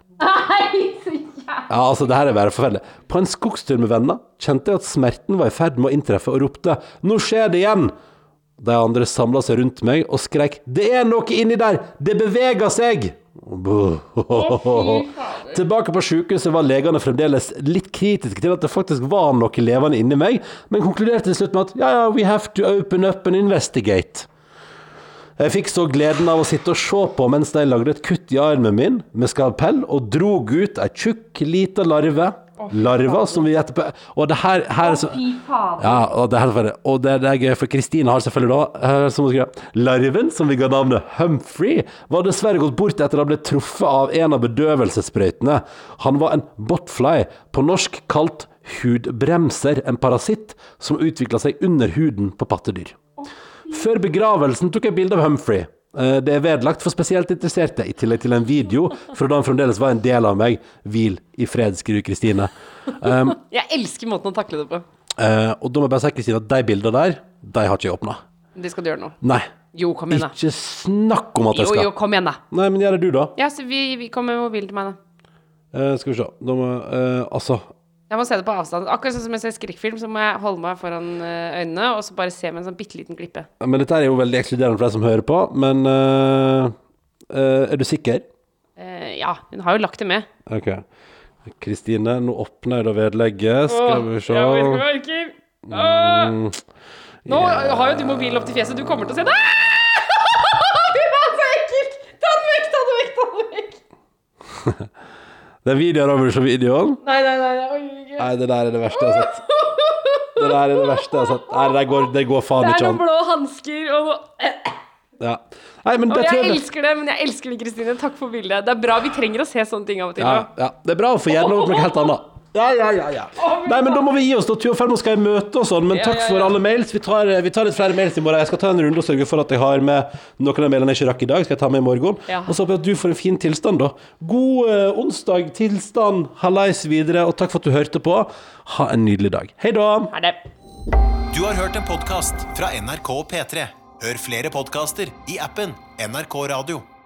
Ja, altså, det her er bare forferdelig. På en skogstur med venner kjente jeg at smerten var i ferd med å inntreffe, og ropte 'Nå skjer det igjen!' De andre samla seg rundt meg og skrek 'Det er noe inni der! Det beveger seg!' Tilbake på sykehuset var legene fremdeles litt kritiske til at det faktisk var noe levende inni meg, men konkluderte til slutt med at ja, ja, we have to open up and investigate. Jeg fikk så gleden av å sitte og se på mens de lagde et kutt i armen min med skalpell og drog ut ei tjukk, lita larve. Larva som vi etterpå Og det her, her er så ja, og det, her, og det, det er gøy, for Kristine har selvfølgelig da eh, som hun skrev, Larven, som vi ga navnet Humphrey, var dessverre gått bort etter å ha blitt truffet av en av bedøvelsessprøytene. Han var en botfly, på norsk kalt hudbremser, en parasitt som utvikla seg under huden på pattedyr. Før begravelsen tok jeg bilde av Humphrey. Eh, Det er vedlagt for spesielt interesserte, i tillegg til en video, for da han fremdeles var en del av meg. Hvil i fred, skriver Kristine. Um, Jeg elsker måten å takle det på. Uh, og da må jeg bare si, Kristine, at de bildene der, de har ikke jeg åpna. Det skal du gjøre nå. Nei. Jo, kom igjen, da. Ikke snakk om at jeg skal. jo, kom igjen, da. Nei, men gjør det du, da. Ja, så vi, vi kommer med mobilen til meg, da. Uh, skal vi se. Må uh, Altså. Jeg må se det på avstand. Akkurat sånn som jeg ser skrekkfilm, så må jeg holde meg foran eh, øynene og så bare se med en sånn bitte liten klippe. Men dette er jo veldig ekskluderende for deg som hører på, men eh, eh, Er du sikker? Eh, ja, hun har jo lagt det med. Ok. Kristine, nå åpner jeg da vedlegget. Skal vi se. Ja, jeg orker. Åh, Mm, Nå har jo du mobilen opp til fjeset, du kommer til å se det. Ah! Det var så ekkelt! Ta den vekk, ta den vekk, ta den vekk. Det er videoer over se videoen. Nei, nei, nei, nei. orker. Nei, det der er det verste jeg har sett. Det der er det verste jeg har sett. Nei, det går, det går faen Det er ikke noen an. blå hansker og Ja. Nei, men Og det tror jeg jeg elsker det, men jeg elsker det, Kristine. Takk for bildet. Det er bra, vi trenger å se sånne ting av og til. ja, ja. Det er bra å få gjennom noe helt annet. Ja, ja, ja, ja. Nei, men da må vi gi oss, da. Tuva skal jeg møte og sånn. Men Ja, takk ja, for alle mails. Vi tar, vi tar litt flere mails i morgen. Jeg skal ta en runde og sørge for at jeg har med noen av mailene jeg ikke rakk i dag. Skal jeg ta med i morgen. Ja. Og så håper jeg at du får en fin tilstand, da. God eh, onsdag, tilstand, hallais videre, og takk for at du hørte på. Ha en nydelig dag. Hei da. Er det Du har hørt en podkast fra NRK P3. Hør flere podkaster i appen NRK Radio.